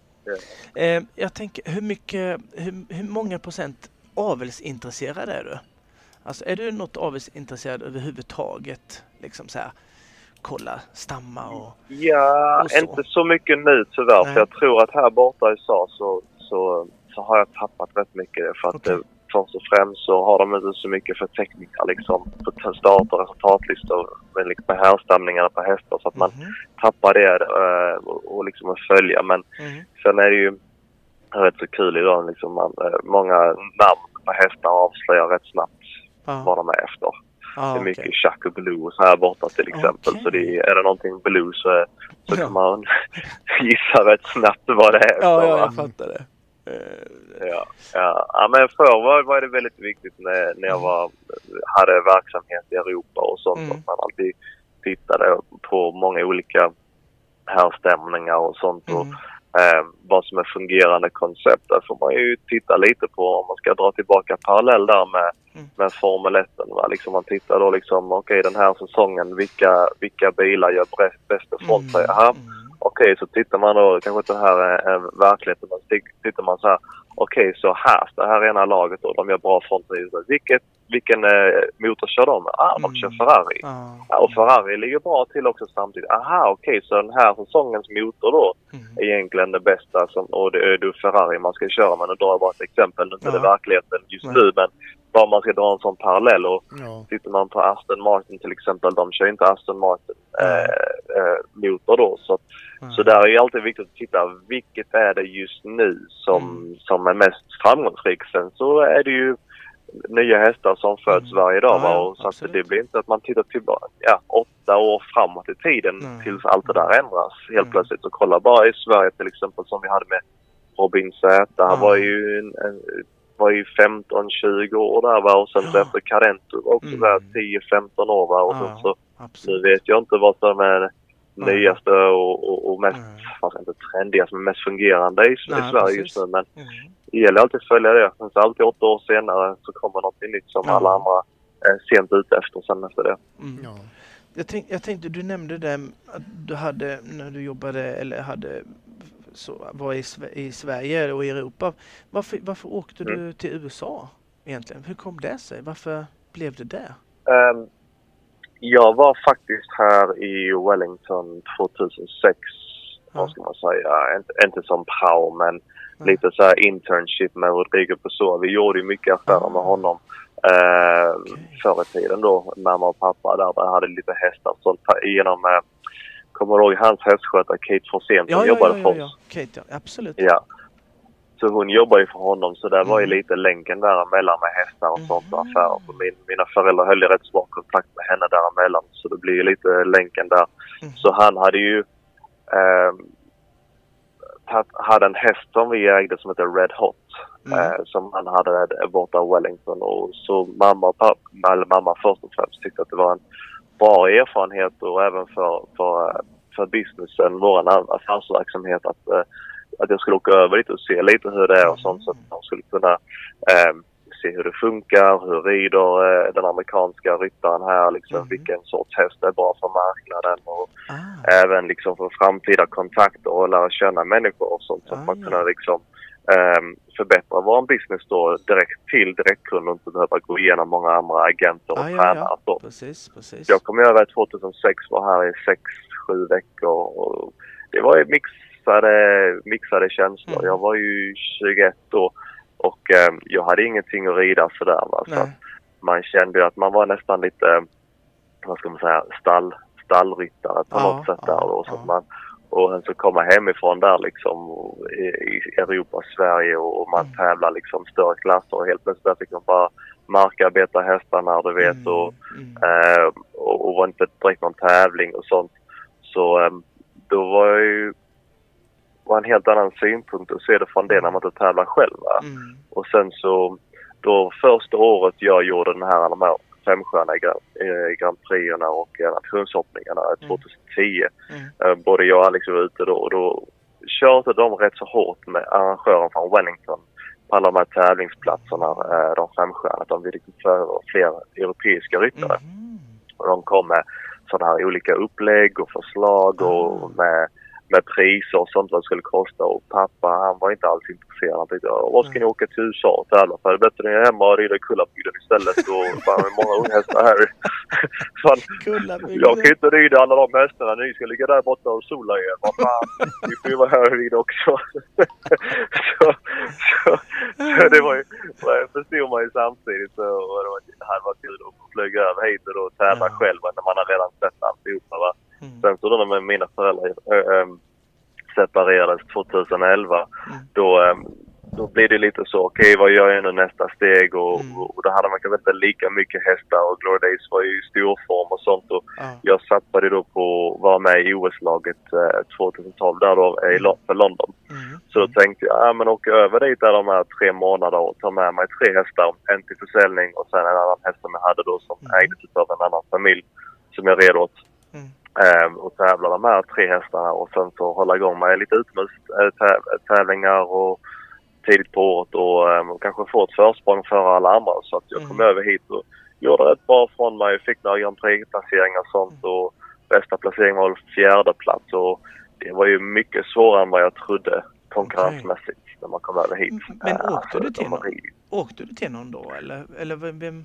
S1: Eh, jag tänker, hur mycket, hur, hur många procent avelsintresserad är du? Alltså är du något avelsintresserad överhuvudtaget? Liksom så här, kolla stammar och...
S3: Ja,
S1: Och så.
S3: inte så mycket nu tyvärr.
S1: Nej.
S3: För jag tror att här borta i USA så, så, så har jag tappat rätt mycket. För att
S1: Okej.
S3: det, först och främst så har de inte så mycket förteckningar liksom. På start och resultatlistor med, liksom, härstamningarna på hästar. Så att man
S1: Mhm,
S3: tappar det eh, och, och liksom att följa. Men
S1: mhm.
S3: sen är det ju rätt så kul idag. Liksom man, eh, många namn på hästar avslöjar rätt snabbt
S1: Ja,
S3: vad de är efter.
S1: ja,
S3: Det är mycket Chuck och Blues här borta till exempel.
S1: Okej.
S3: Så det är, det någonting Blues så, är- så
S1: Ja.
S3: kan man gissa rätt snabbt vad det är.
S1: Ja, ja, jag fattar det.
S3: Ja, ja. ja, men förr var, var det väldigt viktigt när, när jag var, hade verksamhet i Europa och sånt.
S1: Mm.
S3: Att man alltid tittade på många olika härstämningar och sånt. Och,
S1: Mm.
S3: eh, vad som är fungerande koncept. Där får man ju titta lite på om man ska dra tillbaka parallell där med,
S1: Mm.
S3: med Formel 1. Va? Liksom man tittar då liksom, okej den här säsongen, vilka, vilka bilar gör bäst, bäst ifrån sig? Aha,
S1: Mm.
S3: Okej, så tittar man då, kanske inte det här är, är verkligheten, men tittar man så här, okej så här, det här ena laget då, de gör bra sig. Vilket, vilken eh, motor kör de? Ah, de
S1: Mm.
S3: kör Ferrari.
S1: Ja.
S3: Ja, och Ferrari ligger bra till också samtidigt. Aha, okej, så den här säsongens motor då
S1: Mm.
S3: är egentligen det bästa som, och det är då Ferrari man ska köra med. Nu drar jag bara ett exempel, nu är inte det verkligheten just
S1: Nej.
S3: nu, men bara man ska dra en sån parallell och
S2: Ja.
S3: tittar man på Aston Martin till exempel, de kör inte Aston Martin eh, eh, motor då. Så,
S1: Mm.
S3: så där är ju alltid viktigt att titta, vilket är det just nu som,
S1: Mm.
S3: som är mest framgångsrikt? Sen så är det ju nya hästar som föds
S1: Mm.
S3: varje dag.
S1: Ja,
S3: va? Och så att det blir inte att man tittar tillbaka ja, åtta år framåt i tiden
S1: Nej.
S3: tills allt det där ändras helt
S1: Mm.
S3: plötsligt. Så kolla bara i Sverige till exempel som vi hade med Robin Z. Han
S1: Ja.
S3: var ju en, en, var ju 15-20 år där va? och sen så
S1: Ja.
S3: efter Carento var också
S1: Mm.
S3: där 10-15 år va? och
S1: Ja.
S3: sen så nu vet jag inte vad som är Nyaste och, och, och mest, fast inte trendigast, men mest fungerande i, i
S1: Nej,
S3: Sverige
S1: precis.
S3: just nu. Men
S1: Mm.
S3: det gäller alltid att följa det. Sen så alltid åtta år senare så kommer något nytt som
S1: Ja.
S3: alla andra är sent ute efter sen efter det.
S1: Mm.
S2: Ja.
S1: Jag, tänk, jag tänkte, du nämnde det att du hade, när du jobbade eller hade så, var i, i Sverige och i Europa. Varför, varför åkte
S3: Mm.
S1: du till USA egentligen? Hur kom det sig? Varför blev det det?
S3: Ehm, jag var faktiskt här i Wellington 2006.
S1: Ja.
S3: Vad ska man säga? Inte, inte som prao men
S1: Nej.
S3: lite så här internship med Rodrigo Pessoa. Vi gjorde mycket affärer
S1: Ah.
S3: med honom eh,
S1: Okej.
S3: förr i tiden då. Mamma och pappa där, där hade lite hästar. Här genom, eh, kommer du ihåg hans hästskötare Kate Forsén som
S1: Ja, ja,
S3: jobbade
S1: ja,
S3: för
S1: ja,
S3: oss?
S1: ja. Kate, ja. Absolut.
S3: Ja. Så hon jobbar ju för honom så det var ju
S1: Mm.
S3: lite länken däremellan med hästar och sånt och
S1: Mhm.
S3: affärer. För min, mina föräldrar höll ju rätt bra kontakt med henne däremellan så det blir ju lite länken där.
S1: Mm.
S3: Så han hade ju eh, hade en häst som vi ägde som heter Red Hot.
S1: Mm.
S3: Eh, som han hade där borta i Wellington och så mamma och pappa, eller mamma först och främst tyckte att det var en bra erfarenhet och även för, för, för businessen, vår affärsverksamhet att, eh, att jag skulle åka över lite och se lite hur det är och sånt så att de skulle kunna eh, se hur det funkar, hur rider eh, den amerikanska ryttaren här, liksom
S1: Mhm.
S3: vilken sorts häst är bra för marknaden och
S1: Ah,
S3: även liksom för framtida kontakter och lära känna människor och sånt så att
S1: Ah,
S3: man
S1: ja.
S3: kunna liksom ehm, förbättra vår business då direkt till direktkund och inte behöva gå igenom många andra agenter och
S1: Ah, ja,
S3: tränare.
S1: ja.
S3: Så
S1: precis, precis.
S3: jag kom över 2006, var här i 6-7 veckor och det var ju mixade, mixade känslor.
S1: Mm.
S3: Jag var ju 21 då och ehm, jag hade ingenting att rida sådär va. Så man kände ju att man var nästan lite, vad ska man säga, stall, stallryttare på
S1: Ja,
S3: något sätt
S1: ja,
S3: där då. Så
S1: ja.
S3: man, och sen så komma hemifrån där liksom i, i Europa, Sverige och, och man
S1: Mm.
S3: tävlar liksom större klasser och helt plötsligt fick man bara markarbeta hästarna du vet
S1: Mm,
S3: och,
S1: mm.
S3: eh, och, och var inte direkt någon tävling och sånt. Så eh, då var jag ju vara en helt annan synpunkt att se det från det när man inte tävlar själv.
S1: Mm.
S3: Och sen så, då första året jag gjorde den här, de här femstjärniga Grand, eh, Grand Prixerna och eh, nationshoppningarna
S1: Mm.
S3: 2010.
S1: Mm.
S3: Eh, både jag och Alex var ute då och då körde de rätt så hårt med arrangören från Wellington på alla de här tävlingsplatserna, eh, de femstjärniga. De ville föra fler europeiska ryttare.
S1: Mhm.
S3: Och de kom med sådana här olika upplägg och förslag och med, med priser och sånt vad det skulle kosta. Och pappa han var inte alls intresserad. Han tyckte vad ska ni åka till USA för? Det är bättre ni är hemma och rider Kullabygden istället. Och fan, är många unghästar här. fan, jag kan inte rida alla de hästarna. Ni ska ligga där borta och sola er. Vad fan, ni får ju vara här och rida också. så, så, så det var ju, förstod man ju samtidigt. Så, och det, var, det hade varit kul att flyga över hit och då tävla
S1: Ja.
S3: själv när man har redan sett alltihopa. Va?
S1: Mm.
S3: Sen så då när mina föräldrar äh, separerades 2011
S1: Mm.
S3: då, ähm, då blir det lite så, okej vad gör jag nu nästa steg? Och,
S1: Mm.
S3: och då hade man kanske inte lika mycket hästar och Glory Days var ju i stor form och sånt. Och
S1: Ja.
S3: jag satsade då på att vara med i OS-laget eh, 2012 där då eh, i Lo- för London.
S1: Mm.
S3: Så då tänkte jag, ja men åka över dit där de här tre månaderna och ta med mig tre hästar. En till försäljning och sen en annan häst som jag hade då som
S1: Mm.
S3: ägdes av en annan familj som jag red åt.
S1: Mm.
S3: Eh, och tävla de här tre hästarna och sen så hålla igång med lite utomhustävlingar och tidigt på året och, eh, och kanske få ett försprång före alla andra. Så att jag kom
S1: Mm.
S3: över hit och gjorde rätt bra från mig. Fick några Grand Prix-placeringar och sånt och bästa placering var fjärde plats och det var ju mycket svårare än vad jag trodde konkurrensmässigt när man kom över hit.
S1: Men
S3: Eh,
S1: åkte du till någon? Åkte du till någon då eller? Eller vem?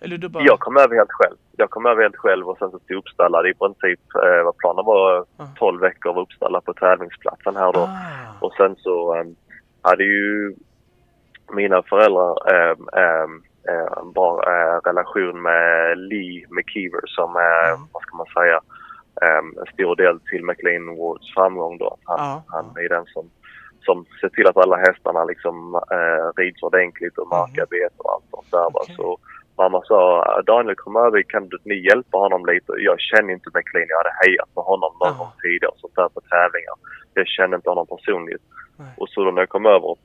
S1: Eller du bara...
S3: Jag kom över helt själv. Jag kom över helt själv och sen så till uppstallad i princip, eh, vad planen var,
S1: Ah.
S3: 12 veckor var uppstallad på tävlingsplatsen här då.
S1: Ah.
S3: Och sen så um, hade ju mina föräldrar um, um, eh, en bra eh, relation med Lee McKeever som är,
S1: Mm.
S3: vad ska man säga, en stor del till McLean Wards framgång då. Han,
S1: Ja,
S3: han är den som, som ser till att alla hästarna liksom eh, rids ordentligt och markar bet och allt sånt där.
S1: Mm. Okej.
S3: Så mamma sa, Daniel kom över, kan du, ni hjälpa honom lite? Jag känner inte McLean, jag hade hejat på honom någon gång tidigare och sånt där på tävlingar. Jag kände inte honom personligt.
S1: Nej.
S3: Och så då när jag kom över,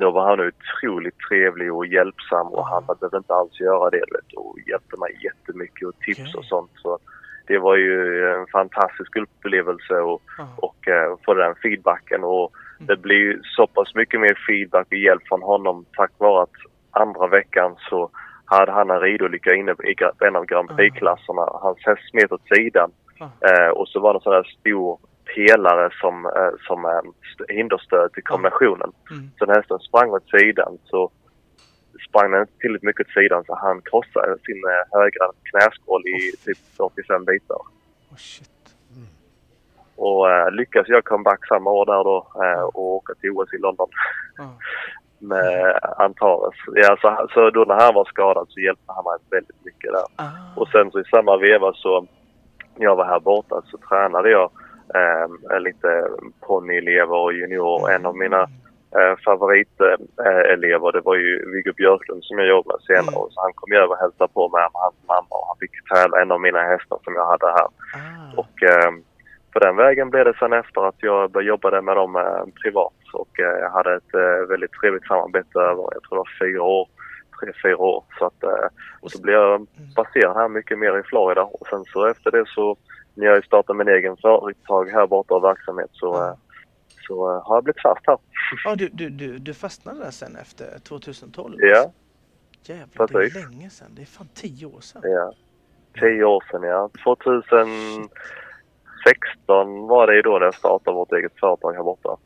S3: då var han otroligt trevlig och hjälpsam och han behövde inte alls göra det vet, och hjälpte mig jättemycket och tips
S1: Okej.
S3: och sånt. Så det var ju en fantastisk upplevelse och, och eh, få den feedbacken och
S1: Mm.
S3: det blir ju så pass mycket mer feedback och hjälp från honom tack vare att andra veckan så hade han en ridolycka inne i en av Grand Prix-klasserna. Hans häst smet åt sidan eh, och så var det en sån där stor pelare som, eh, som eh, st- hinderstöd till kombinationen.
S1: Mm.
S3: Så när hästen sprang åt sidan så sprang den inte tillräckligt mycket åt sidan så han krossade sin eh, högra knäskål i typ 45 bitar.
S1: Oh, shit.
S3: Och eh, lyckades jag comeback samma år där då eh, och åka till OS i London
S1: Ah.
S3: med Antares. Ja, så, så då när han var skadad så hjälpte han mig väldigt mycket där.
S1: Ah.
S3: Och sen så i samma veva så när jag var här borta så tränade jag eh, lite ponnyelever och junior. En av mina eh, favoritelever det var ju Viggo Björklund som jag jobbade med senare.
S1: Mm.
S3: Och så han kom ju över och hälsade på mig med hans mamma och han fick tävla en av mina hästar som jag hade här.
S1: Ah.
S3: Och eh, på den vägen blev det sen efter att jag började jobba med dem eh, privat. Och eh, jag hade ett eh, väldigt trevligt samarbete över, jag tror det var fyra år, tre, fyra år. Så att eh,
S1: Och
S3: så blev jag baserad här mycket mer i Florida. Och sen så efter det så, när jag startade min egen företag här borta och verksamhet så, så har jag blivit fast här.
S1: Ja, du, du, du, du fastnade där sen efter 2012?
S3: Ja.
S1: alltså? Jävlar, det är
S3: Precis.
S1: länge sedan. Det är fan tio år sedan.
S3: Ja. Tio år sedan ja. 2016 var det ju då när jag startade vårt eget företag här borta.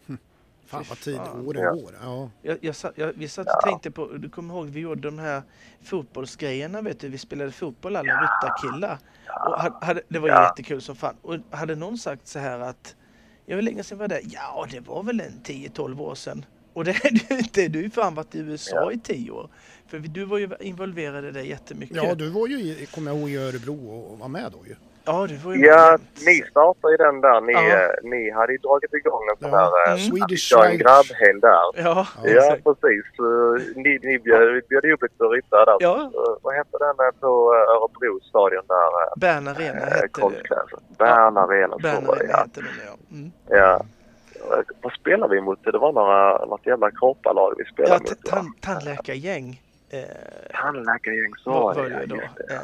S2: Fan vad tid åren
S3: Ja.
S2: går. Ja.
S1: Jag, jag, jag, vi satt och tänkte på, du kommer ihåg vi gjorde de här fotbollsgrejerna vet du, vi spelade fotboll alla ryttarkillar. Och hade, det var ju
S3: Ja.
S1: jättekul som fan. Och hade någon sagt så här att, jag hur länge sedan var det? Ja, det var väl en 10-12 år sedan. Och det är du inte, du har fan varit i USA
S3: Ja.
S1: i 10 år. För du var ju involverad i det jättemycket.
S2: ja, du var ju, kommer jag ihåg, i Örebro och var med då ju.
S1: Ja, du var ju
S3: Ja, ni startade ju den där. Ni,
S1: Ja.
S3: eh, ni hade ju dragit igång en sån
S2: Ja.
S3: här...
S1: Mm.
S3: Eh,
S2: Swedish
S3: en grabbhelg där.
S1: Ja,
S2: Ja,
S3: Ja, precis. Ni, ni bjöd, bjöd upp lite ryttare där.
S1: Ja.
S3: Vad hette den eh, på Örebro stadion där?
S1: Bern Arena
S3: eh,
S1: hette det.
S3: Bern Arena, så
S1: Bern
S3: det
S1: Arena
S3: ja.
S1: hette den ja. Mm.
S3: ja. vad spelade vi mot? Det var några, något jävla kropparlag vi spelade
S1: Ja,
S3: mot.
S1: tan- tandläkargäng. Eh,
S3: Tandläkargäng så
S1: var,
S3: det,
S1: det
S3: ja,
S1: då.
S3: det.
S1: Eh,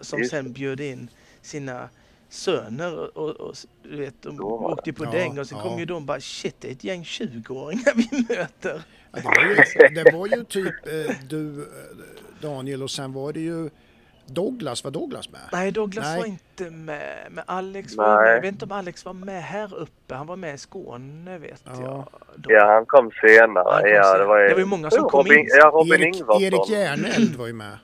S1: som
S3: Just
S1: sen bjöd in sina söner och, och, och du vet, de
S3: var
S1: åkte på
S2: Ja,
S1: däng och sen
S2: ja.
S1: kom ju de bara shit det är ett gäng 20-åringar vi möter.
S2: Ja, det, var ju, det var ju typ eh, du, eh, Daniel och sen var det ju Douglas, var Douglas med?
S1: Nej Douglas
S2: Nej.
S1: var inte med, men Alex var
S3: Nej.
S1: med. Jag vet inte om Alex var med här uppe. Han var med i Skåne vet
S2: Ja.
S1: jag. Då.
S3: Ja, han kom senare.
S1: Han kom
S3: ja,
S1: senare.
S3: det, var ju,
S1: Det var ju många som kom
S3: Robin,
S1: in.
S3: Ja, Robin
S2: Erik,
S3: Ingvarsson.
S2: Erik Järneld var ju med.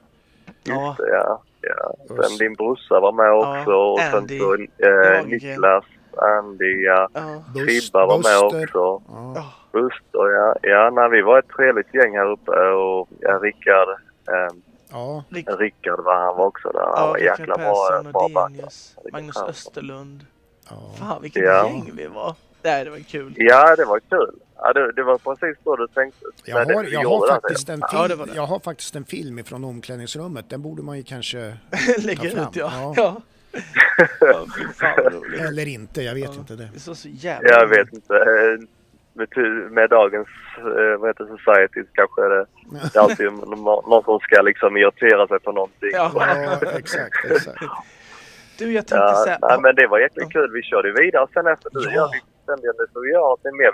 S1: Ja.
S3: Just det, ja. Ja. Sen din brorsa var med också. och sen
S1: Andy
S3: så eh. Niklas, Andy, ja.
S1: Ja.
S3: Fibba var med också.
S2: Ja.
S1: Ja.
S3: Buster, ja. Ja, nej, vi var ett trevligt gäng här uppe och ja, Rickard. Eh,
S2: ja,
S1: Rick,
S3: Rickard var han var också där. Han
S1: ja,
S3: var jäkla bra,
S1: Persson
S3: bra
S1: och
S3: back. Rickard
S1: Magnus. Österlund.
S2: ja.
S1: Fan vilket
S3: Ja.
S1: gäng vi var. Nej det var kul.
S3: Ja, det var kul. Ja, det, det var precis så du tänkte.
S2: Jag har, jag, har faktiskt en
S1: Ja, det
S2: film,
S1: det.
S2: jag har faktiskt en film ifrån omklädningsrummet. Den borde man ju kanske, Ta fram.
S1: ut ja.
S2: Ja.
S1: Ja. ja fan
S2: eller inte, jag vet
S1: Ja.
S2: inte det.
S1: Det såg så jävla
S3: Jag vet inte. Med, med dagens eh, vad heter society så kanske det, det är alltid nå- någon som ska liksom irritera sig på någonting.
S1: Ja.
S2: Ja, exakt, exakt.
S1: Du jag tänkte
S3: Ja,
S1: så här.
S3: nej, men det var jäkligt kul. Vi körde vidare sen efter det.
S1: Ja.
S3: Vi ständigt det så vi.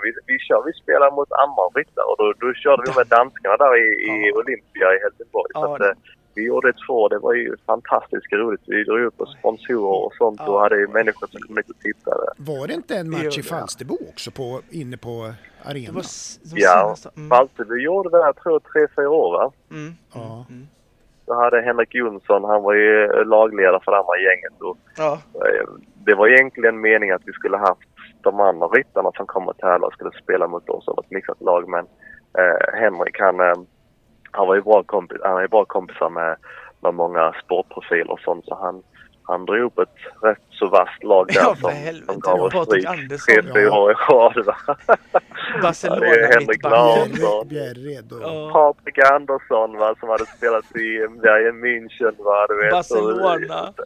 S3: Vi, vi, kör, vi spelar mot Ammarryttare och då, då körde vi med danskarna där i, i
S1: Ja.
S3: Olympia i Helsingborg.
S1: Ja,
S3: så att,
S1: det-
S3: eh, vi gjorde två. Det var ju fantastiskt roligt. Vi drog upp på sponsorer och sånt och
S1: Ja.
S3: hade ju människor som kom hit och tittade.
S2: Var det inte en match i. Falsterbo också på, inne på
S1: Det
S2: arenan?
S1: var, s- de
S3: Ja.
S1: Mm.
S3: Falsterbo gjorde det här, jag tror tre, fyra år va?
S1: Mm.
S2: Ja.
S1: Mm.
S3: Då hade Henrik Jonsson, han var ju lagledare för det andra gänget. Och,
S1: Ja.
S3: eh, det var egentligen meningen att vi skulle haft de andra ryttarna som kom och tävlade skulle spela mot oss av ett mixat lag. Men eh, Henrik han, eh, han var ju bra, kompis, han är ju bra kompisar med, med många sportprofiler och sånt. Så han, han drog upp ett rätt så vasst lag där
S1: Ja,
S3: som,
S1: helvete.
S3: som gav oss
S1: Patrik
S3: stryk tre, fyra år i rad.
S1: Barcelona
S3: Ja, det är Henrik. Larsson.
S2: Bjärred och...
S3: Patrik Andersson va, som hade spelat i Bayern München. Va, du vet,
S1: Barcelona.
S3: Och,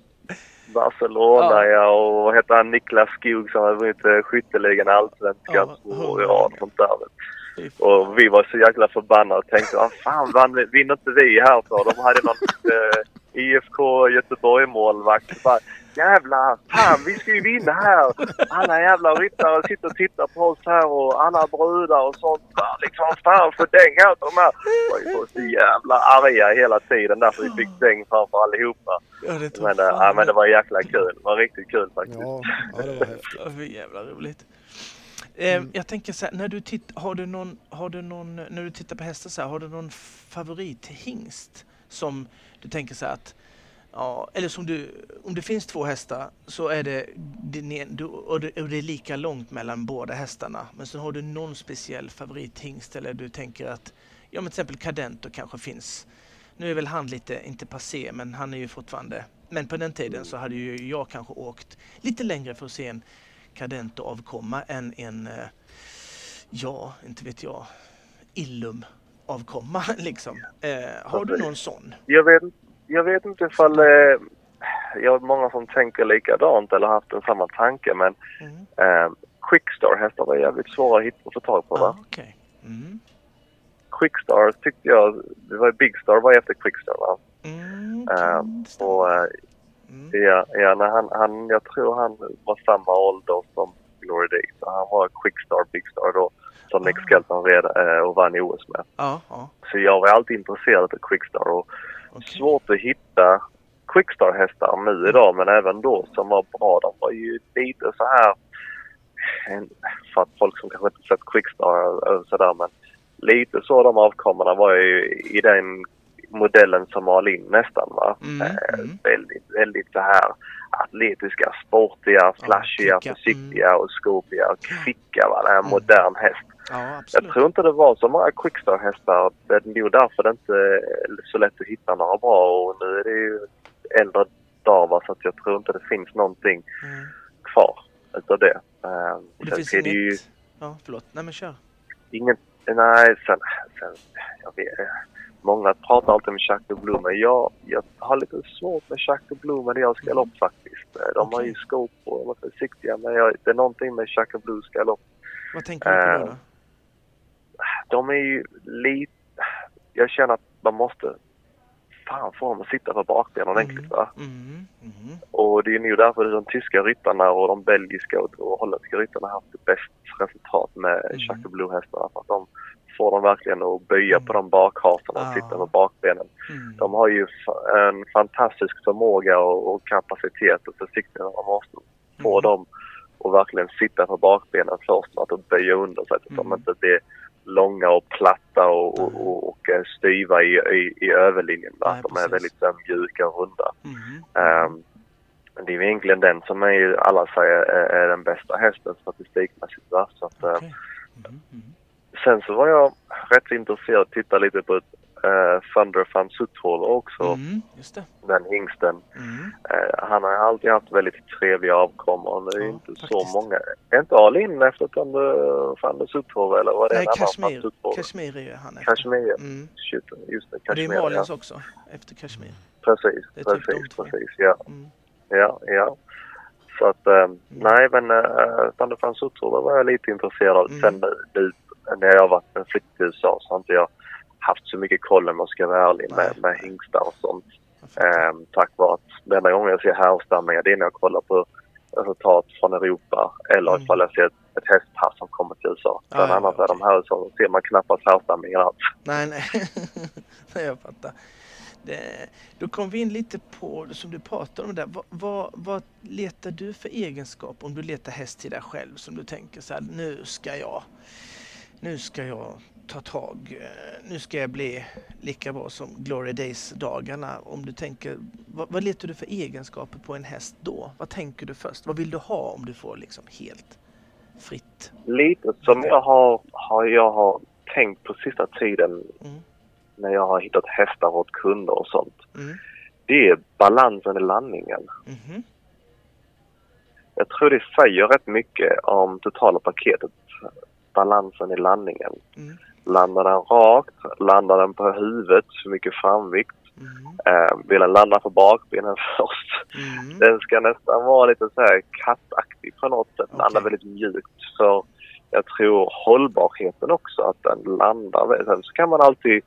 S3: Barcelona
S1: Ja.
S3: ja. och vad heter han Niklas Skog som har vunnit eh, skytteligan allsvenskan två år i rad. Sånt där. Och vi var så jäkla förbannade och tänkte vad fan vann, vinner inte vi här för? De hade någon eh, IFK Göteborg-målvakt. Jävlar! Fan vi ska ju vinna här! Alla jävla ryttare sitter och tittar på oss här och alla brudar och sånt. Liksom fan för däng här de här! Vi var så jävla arga hela tiden därför vi fick däng framför allihopa.
S1: Ja, det
S3: Men, eh,
S1: fan
S3: ja, men det var jäkla kul. Det var riktigt kul faktiskt.
S2: Ja, ja, det var häftigt.
S1: Jävla roligt. Eh,
S2: Mm.
S1: Jag tänker så här, när du, titt, har du någon, har du någon, när du tittar på hästar så här, har du någon favorithingst som du tänker så här att Ja, eller som du, om det finns två hästar så är det, det, och det, är lika långt mellan båda hästarna. Men så har du någon speciell favorithingst eller du tänker att, ja men till exempel Cadento kanske finns. Nu är väl han lite, inte passé, men han är ju fortfarande, men på den tiden så hade ju jag kanske åkt lite längre för att se en Cadento avkomma än en, eh, ja, inte vet jag, Illum avkomma liksom. Eh, har du någon sån?
S3: Jag vet, jag vet inte ifall... Eh, jag har många som tänker likadant eller haft en samma tanke men
S1: Mm.
S3: eh, Quickstar-hästar var jävligt svåra att hitta och få tag på va?
S1: Ah, Okej. Mm.
S3: Quickstar tyckte jag... Det var Big Star var efter Quickstar va?
S1: Mm,
S3: Eh, och eh,
S1: Mm.
S3: ja, ja när han, han, jag tror han var samma ålder som Glory Day. Så han var Quickstar, Big Star då. Som Nick
S1: Ah.
S3: Skelton red eh, och vann i OS med.
S1: Ja, ja.
S3: Så jag var alltid intresserad av Quickstar och
S1: okej.
S3: svårt att hitta Quickstar-hästar nu idag, men även då som var bra. De var ju lite så här... För att folk som kanske inte sett Quickstar och sådär, men lite så de avkommorna var ju i den modellen som mal in nästan va.
S1: Mm,
S3: Eh,
S1: mm.
S3: Väldigt, väldigt så här atletiska, sportiga, flashiga,
S1: kvicka,
S3: försiktiga och skopiga och kvicka va. Det är en
S1: Mm.
S3: modern häst.
S1: Ja,
S3: Jag tror inte det var så många Quickstar-hästar. Det är nog därför det inte är så lätt att hitta några bra. Och nu är det ju äldre dagar så att jag tror inte det finns någonting
S1: Mm.
S3: kvar utav det.
S1: Och det
S3: sen
S1: finns
S3: är det ju
S1: inget... Ja, förlåt. Nej, men kör.
S3: ingen... Nej, sen... sen jag vet, många pratar alltid om Chuck the Blue, men jag, jag har lite svårt med Chuck the Blue med deras
S1: Mm.
S3: galopp faktiskt. Eh, De har ju scope och de är försiktiga, men jag, det är någonting med Chuck the Blues galopp
S1: Vad tänker du på då?
S3: De är ju lite... Jag känner att man måste fan får de sitta på bakbenen ordentligt va?
S1: Mm, mm.
S3: Och det är nu därför de tyska ryttarna och de belgiska och, och holländska ryttarna har haft bäst resultat med
S1: Mm.
S3: mm. Blue-hästarna. För att de får dem verkligen att böja
S1: Mm.
S3: på de bakhasorna och
S1: Ah.
S3: sitta på bakbenen.
S1: Mm.
S3: De har ju en fantastisk förmåga och, och kapacitet och försiktighet. Man måste få
S1: Mm.
S3: dem att verkligen sitta på bakbenen först och att böja under sig så att de
S1: Mm.
S3: inte blir långa och platta och, och, och, och eh, styva i, i, i överlinjen. Va?
S1: Nej,
S3: de är väldigt här, mjuka och runda.
S1: Mm.
S3: Ehm, det är egentligen den som är, alla säger är, är den bästa hästen statistikmässigt. Va? Så att, eh,
S1: Okej. Mm, mm.
S3: Sen så var jag rätt intresserad att titta lite på uh, Thunder van Sutthol också.
S1: Mm, det.
S3: Den hingsten.
S1: Mm.
S3: Eh, han har alltid haft väldigt trevliga avkommor. Det är
S1: Ja,
S3: inte
S1: faktiskt.
S3: så många. Är inte all in efter Thunder van der Sutthol eller vad det är
S1: Nej,
S3: annan van
S1: Kashmir. Kashmir är ju han efter.
S3: Kashmir.
S1: Mm.
S3: Shit, just det.
S1: Och det är
S3: Kashmir, ja.
S1: Malins också, efter Kashmir.
S3: Precis,
S1: Det är typ
S3: precis, precis. Ja,
S1: Mm.
S3: ja, ja. Så att, eh, nej men uh, Thunder van Sutthol var jag lite intresserad av.
S1: Mm.
S3: Sen nu, när jag varit med flytt till USA så har inte jag haft så mycket koll om jag ska vara ärlig med, med hingstar och sånt. Ehm, tack vare att den enda gången jag ser härstamningar det är när jag kollar på resultat från Europa eller
S1: Mm.
S3: ifall jag ser ett, ett hästpass som kommer till USA.
S1: Ja,
S3: Men
S1: ja,
S3: annars är
S1: okej.
S3: de här så ser man knappast härstamningar alls.
S1: Nej, nej. nej, jag fattar. Det, då kom vi in lite på, som du pratade om där, vad, vad, vad letar du för egenskap om du letar häst till dig själv som du tänker så här, nu ska jag, nu ska jag ta tag, eh, nu ska jag bli lika bra som Glory Days-dagarna. Om du tänker, vad, vad letar du för egenskaper på en häst då? Vad tänker du först? Vad vill du ha om du får liksom helt fritt?
S3: Lite som jag har, har, jag har tänkt på sista tiden
S1: Mm.
S3: när jag har hittat hästar åt kunder och sånt.
S1: Mm.
S3: Det är balansen i landningen.
S1: Mhm.
S3: Jag tror det säger rätt mycket om totala paketet. Balansen i landningen.
S1: Mm.
S3: Landar den rakt? Landar den på huvudet? För mycket framvikt?
S1: Mm.
S3: Eh, vill den landa på bakbenen först?
S1: Mm.
S3: Den ska nästan vara lite så här kattaktig på något sätt. Landa
S1: Okej.
S3: väldigt mjukt. För jag tror hållbarheten också, att den landar. Sen så kan man alltid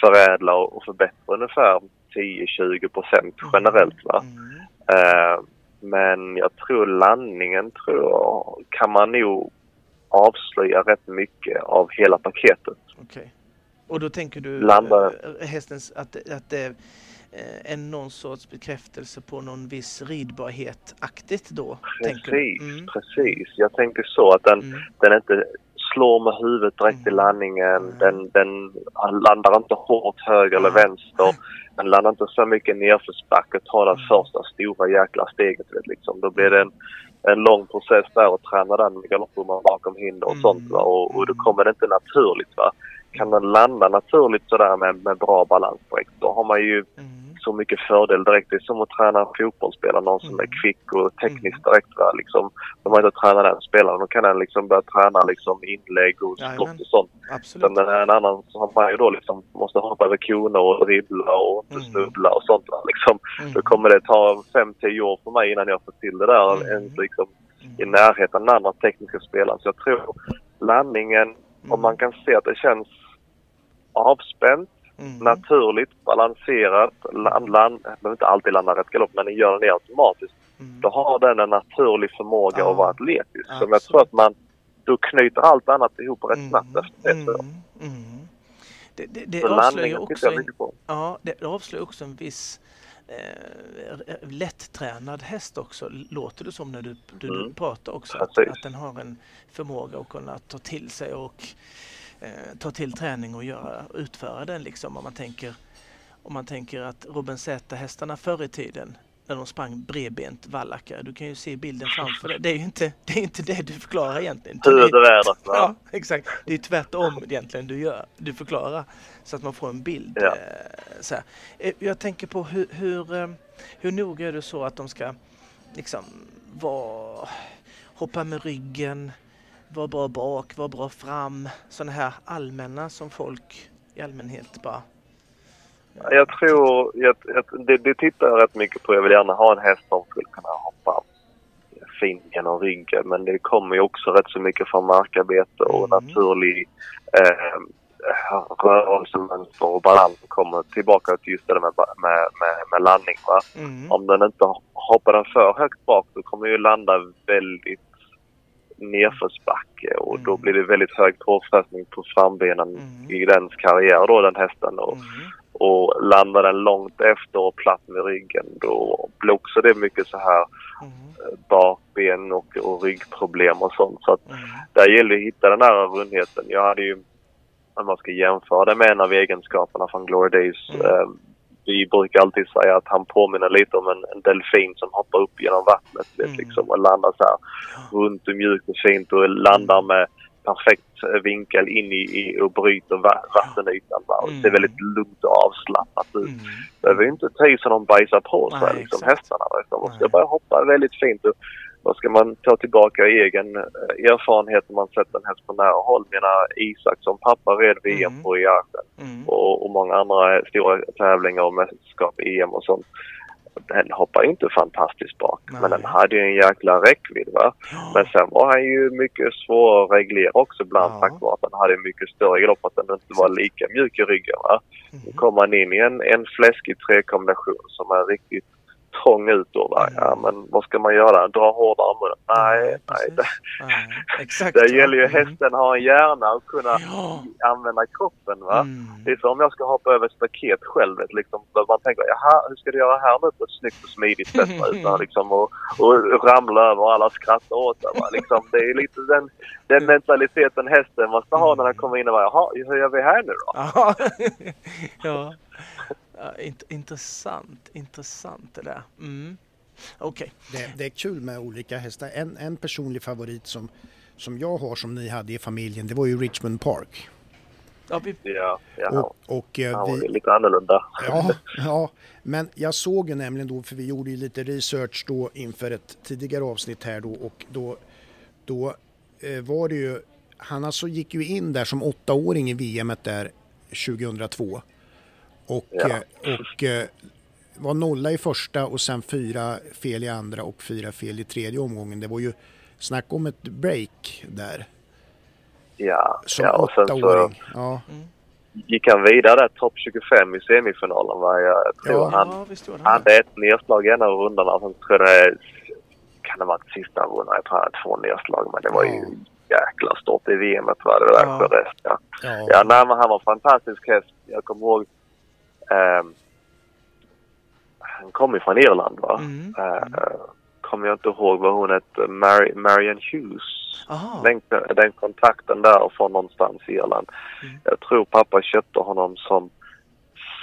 S3: förädla och och förbättra ungefär 10-20 procent generellt. Va?
S1: Mm.
S3: Eh, men jag tror landningen tror jag, kan man nog avslöja rätt mycket av hela paketet.
S1: Okej. Och då tänker du
S3: Landar.
S1: eh, hästens, att, att det eh, är någon sorts bekräftelse på någon viss ridbarhet-aktigt då?
S3: Precis,
S1: Mm.
S3: precis. Jag tänker så att den,
S1: Mm.
S3: den inte slår med huvudet direkt i
S1: Mm.
S3: landningen.
S1: Nej.
S3: Den, den landar inte hårt höger eller vänster. Den landar inte så mycket nerförsbacke och tar det
S1: Mm.
S3: första stora jäkla steget. Liksom. Då blir det en, en lång process där och träna den med galoppbommar bakom hinder och
S1: Mm.
S3: sånt. Va? Och, och då
S1: Mm.
S3: kommer det inte naturligt. Va? Kan den landa naturligt sådär med, med bra balans direkt, då har man ju
S1: Mm.
S3: Så mycket fördel direkt. Det är som att träna fotbollsspelare, någon som
S1: Mm.
S3: är kvick och teknisk direkt. Va? Liksom, de har inte tränat den spelaren, då kan den liksom börja träna liksom inlägg och skott och sånt.
S1: Absolut.
S3: Sen det en annan som man ju då liksom måste hoppa över koner och dribbla och inte
S1: Mm.
S3: snubbla och sånt. Va? Liksom,
S1: Mm.
S3: Då kommer det ta 5-10 år för mig innan jag får till det där
S1: Mm.
S3: ens liksom, i
S1: Mm.
S3: närheten av den andra tekniska spelaren. Så jag tror landningen, om
S1: Mm.
S3: man kan se att det känns avspänt
S1: Mm.
S3: naturligt, balanserat, land, land, behöver inte alltid landa rätt galopp men gör det automatiskt.
S1: Mm.
S3: Då har den en naturlig förmåga
S1: Ja.
S3: att vara atletisk. Som jag tror att man, då knyter allt annat ihop rätt
S1: Mm.
S3: snabbt efter det.
S1: Mm. Mm. Det, det, det
S3: Så
S1: avslöjar också en, ja, det avslöjar också en viss eh, lättränad häst också, låter det som när du, du, du
S3: Mm.
S1: pratar också. Att, att den har en förmåga att kunna ta till sig och eh, ta till träning och göra, utföra den liksom. Om man tänker, om man tänker att Robin Z-hästarna förr i tiden när de sprang bredbent vallackar. Du kan ju se bilden framför dig. Det är ju inte det, är inte det du förklarar egentligen.
S3: Va?
S1: Ja, exakt. Det är tvärtom egentligen du gör. Du förklarar så att man får en bild.
S3: Ja.
S1: eh, Så här. Eh, Jag tänker på hur, hur, eh, hur noga är det så att de ska liksom vara, hoppa med ryggen, vara bra bak, vara bra fram. Sådana här allmänna som folk i allmänhet bara...
S3: Jag tror, jag, jag, det, det tittar jag rätt mycket på. Jag vill gärna ha en häst som skulle kunna hoppa fint genom ryggen men det kommer ju också rätt så mycket från markarbete och
S1: Mm.
S3: naturlig eh, rörelsemönster och balans kommer tillbaka till just det där med, med, med, med landning.
S1: Mm.
S3: Om den inte hoppar den för högt bak då kommer ju landa väldigt nedförsbacke och då
S1: Mm.
S3: blir det väldigt hög påfrestning på frambenen
S1: Mm.
S3: i dens karriär då den hästen. Och,
S1: Mm.
S3: och landar den långt efter och platt med ryggen då blir också det mycket så här
S1: Mm.
S3: eh, bakben och, och ryggproblem och sånt. Så att
S1: Mm.
S3: där gäller det att hitta den här rundheten. Jag hade ju, om man ska jämföra det med en av egenskaperna från Glory Days.
S1: Mm.
S3: Eh, vi brukar alltid säga att han påminner lite om en, en delfin som hoppar upp genom vattnet
S1: Mm.
S3: liksom, och landar så här runt och mjukt och fint och landar med perfekt eh, vinkel in i, i och bryter va, vattenytan. Va? Och det ser
S1: Mm.
S3: väldigt lugnt och avslappnat ut.
S1: Mm.
S3: behöver inte ta i så de bajsar på sig,
S1: Nej,
S3: liksom,
S1: exakt.
S3: hästarna. Utan man ska bara hoppa väldigt fint. Och, vad ska man ta tillbaka egen eh, erfarenhet när man sett en häst på nära håll? Mina Isak som pappa red VM
S1: Mm.
S3: på i Arden
S1: Mm.
S3: och, och många andra stora tävlingar och mästerskap, EM och sånt. Den hoppar ju inte fantastiskt bak,
S1: Nej.
S3: men den hade ju en jäkla räckvidd. Va?
S1: Ja.
S3: Men sen var han ju mycket svårare att reglera också ibland
S1: Ja.
S3: tack vare att han hade en mycket större galopp, att den inte var lika mjuk i ryggen. Va? Nu
S1: Mm.
S3: kommer man in i en, en fläskig trekombination som är riktigt trång ut då. Va?
S1: Mm.
S3: Ja, men vad ska man göra? Dra hårdare om munnen? Nej, nej. Det,
S1: Nej, Exakt.
S3: det
S1: ja.
S3: gäller ju
S1: Mm.
S3: hästen har en hjärna och kunna
S1: Ja.
S3: använda kroppen. Va?
S1: Mm.
S3: Det är som om jag ska hoppa över ett staket själv. Liksom, man tänker, jaha, hur ska du göra här nu på ett snyggt och smidigt sätt? Utan liksom och, och ramla över och alla skrattar åt det. va? Liksom, det är lite den, den mentaliteten hästen måste ha när den kommer in och bara, jaha, hur gör vi här nu då?
S1: Ja. int intressant, intressant det där. Mm. Okej.
S2: Det, det är kul med olika hästar. En, en personlig favorit som, som jag har som ni hade i familjen det var ju Richmond Park.
S1: Ja, vi...
S3: Ja, ja.
S2: Och, och eh,
S3: Han var
S2: vi,
S3: lite annorlunda.
S2: Ja, ja, men jag såg ju nämligen då, för vi gjorde ju lite research då inför ett tidigare avsnitt här då och då, då eh, var det ju, han alltså gick ju in där som åttaåring i VM där 2002 och,
S3: Ja.
S2: eh, och eh, var nolla i första och sen fyra fel i andra och fyra fel i tredje omgången. Det var ju snack om ett break där
S3: Ja,
S2: som
S3: ja och sen så.
S2: Ja,
S3: gick han vidare där, topp 25 i semifinalen. Va? Jag tror
S2: Ja.
S3: han
S1: ja,
S3: hade ett nedslag i en av rundorna. Sen tror jag det kan det ha varit sista rundan. Jag tror han hade två nedslag. Men det var ju jäkla stort i VM. Va? Det var
S1: Ja.
S3: för rest, ja.
S2: ja,
S3: ja, nej, men han var en fantastisk häst. Jag kommer ihåg... ehm, han kom ju från Irland va?
S1: Mm.
S3: Eh, kommer jag inte ihåg vad hon hette. Mary, Marian Hughes.
S1: Aha.
S3: Den, den kontakten där från någonstans i Irland.
S1: Mm.
S3: Jag tror pappa köpte honom som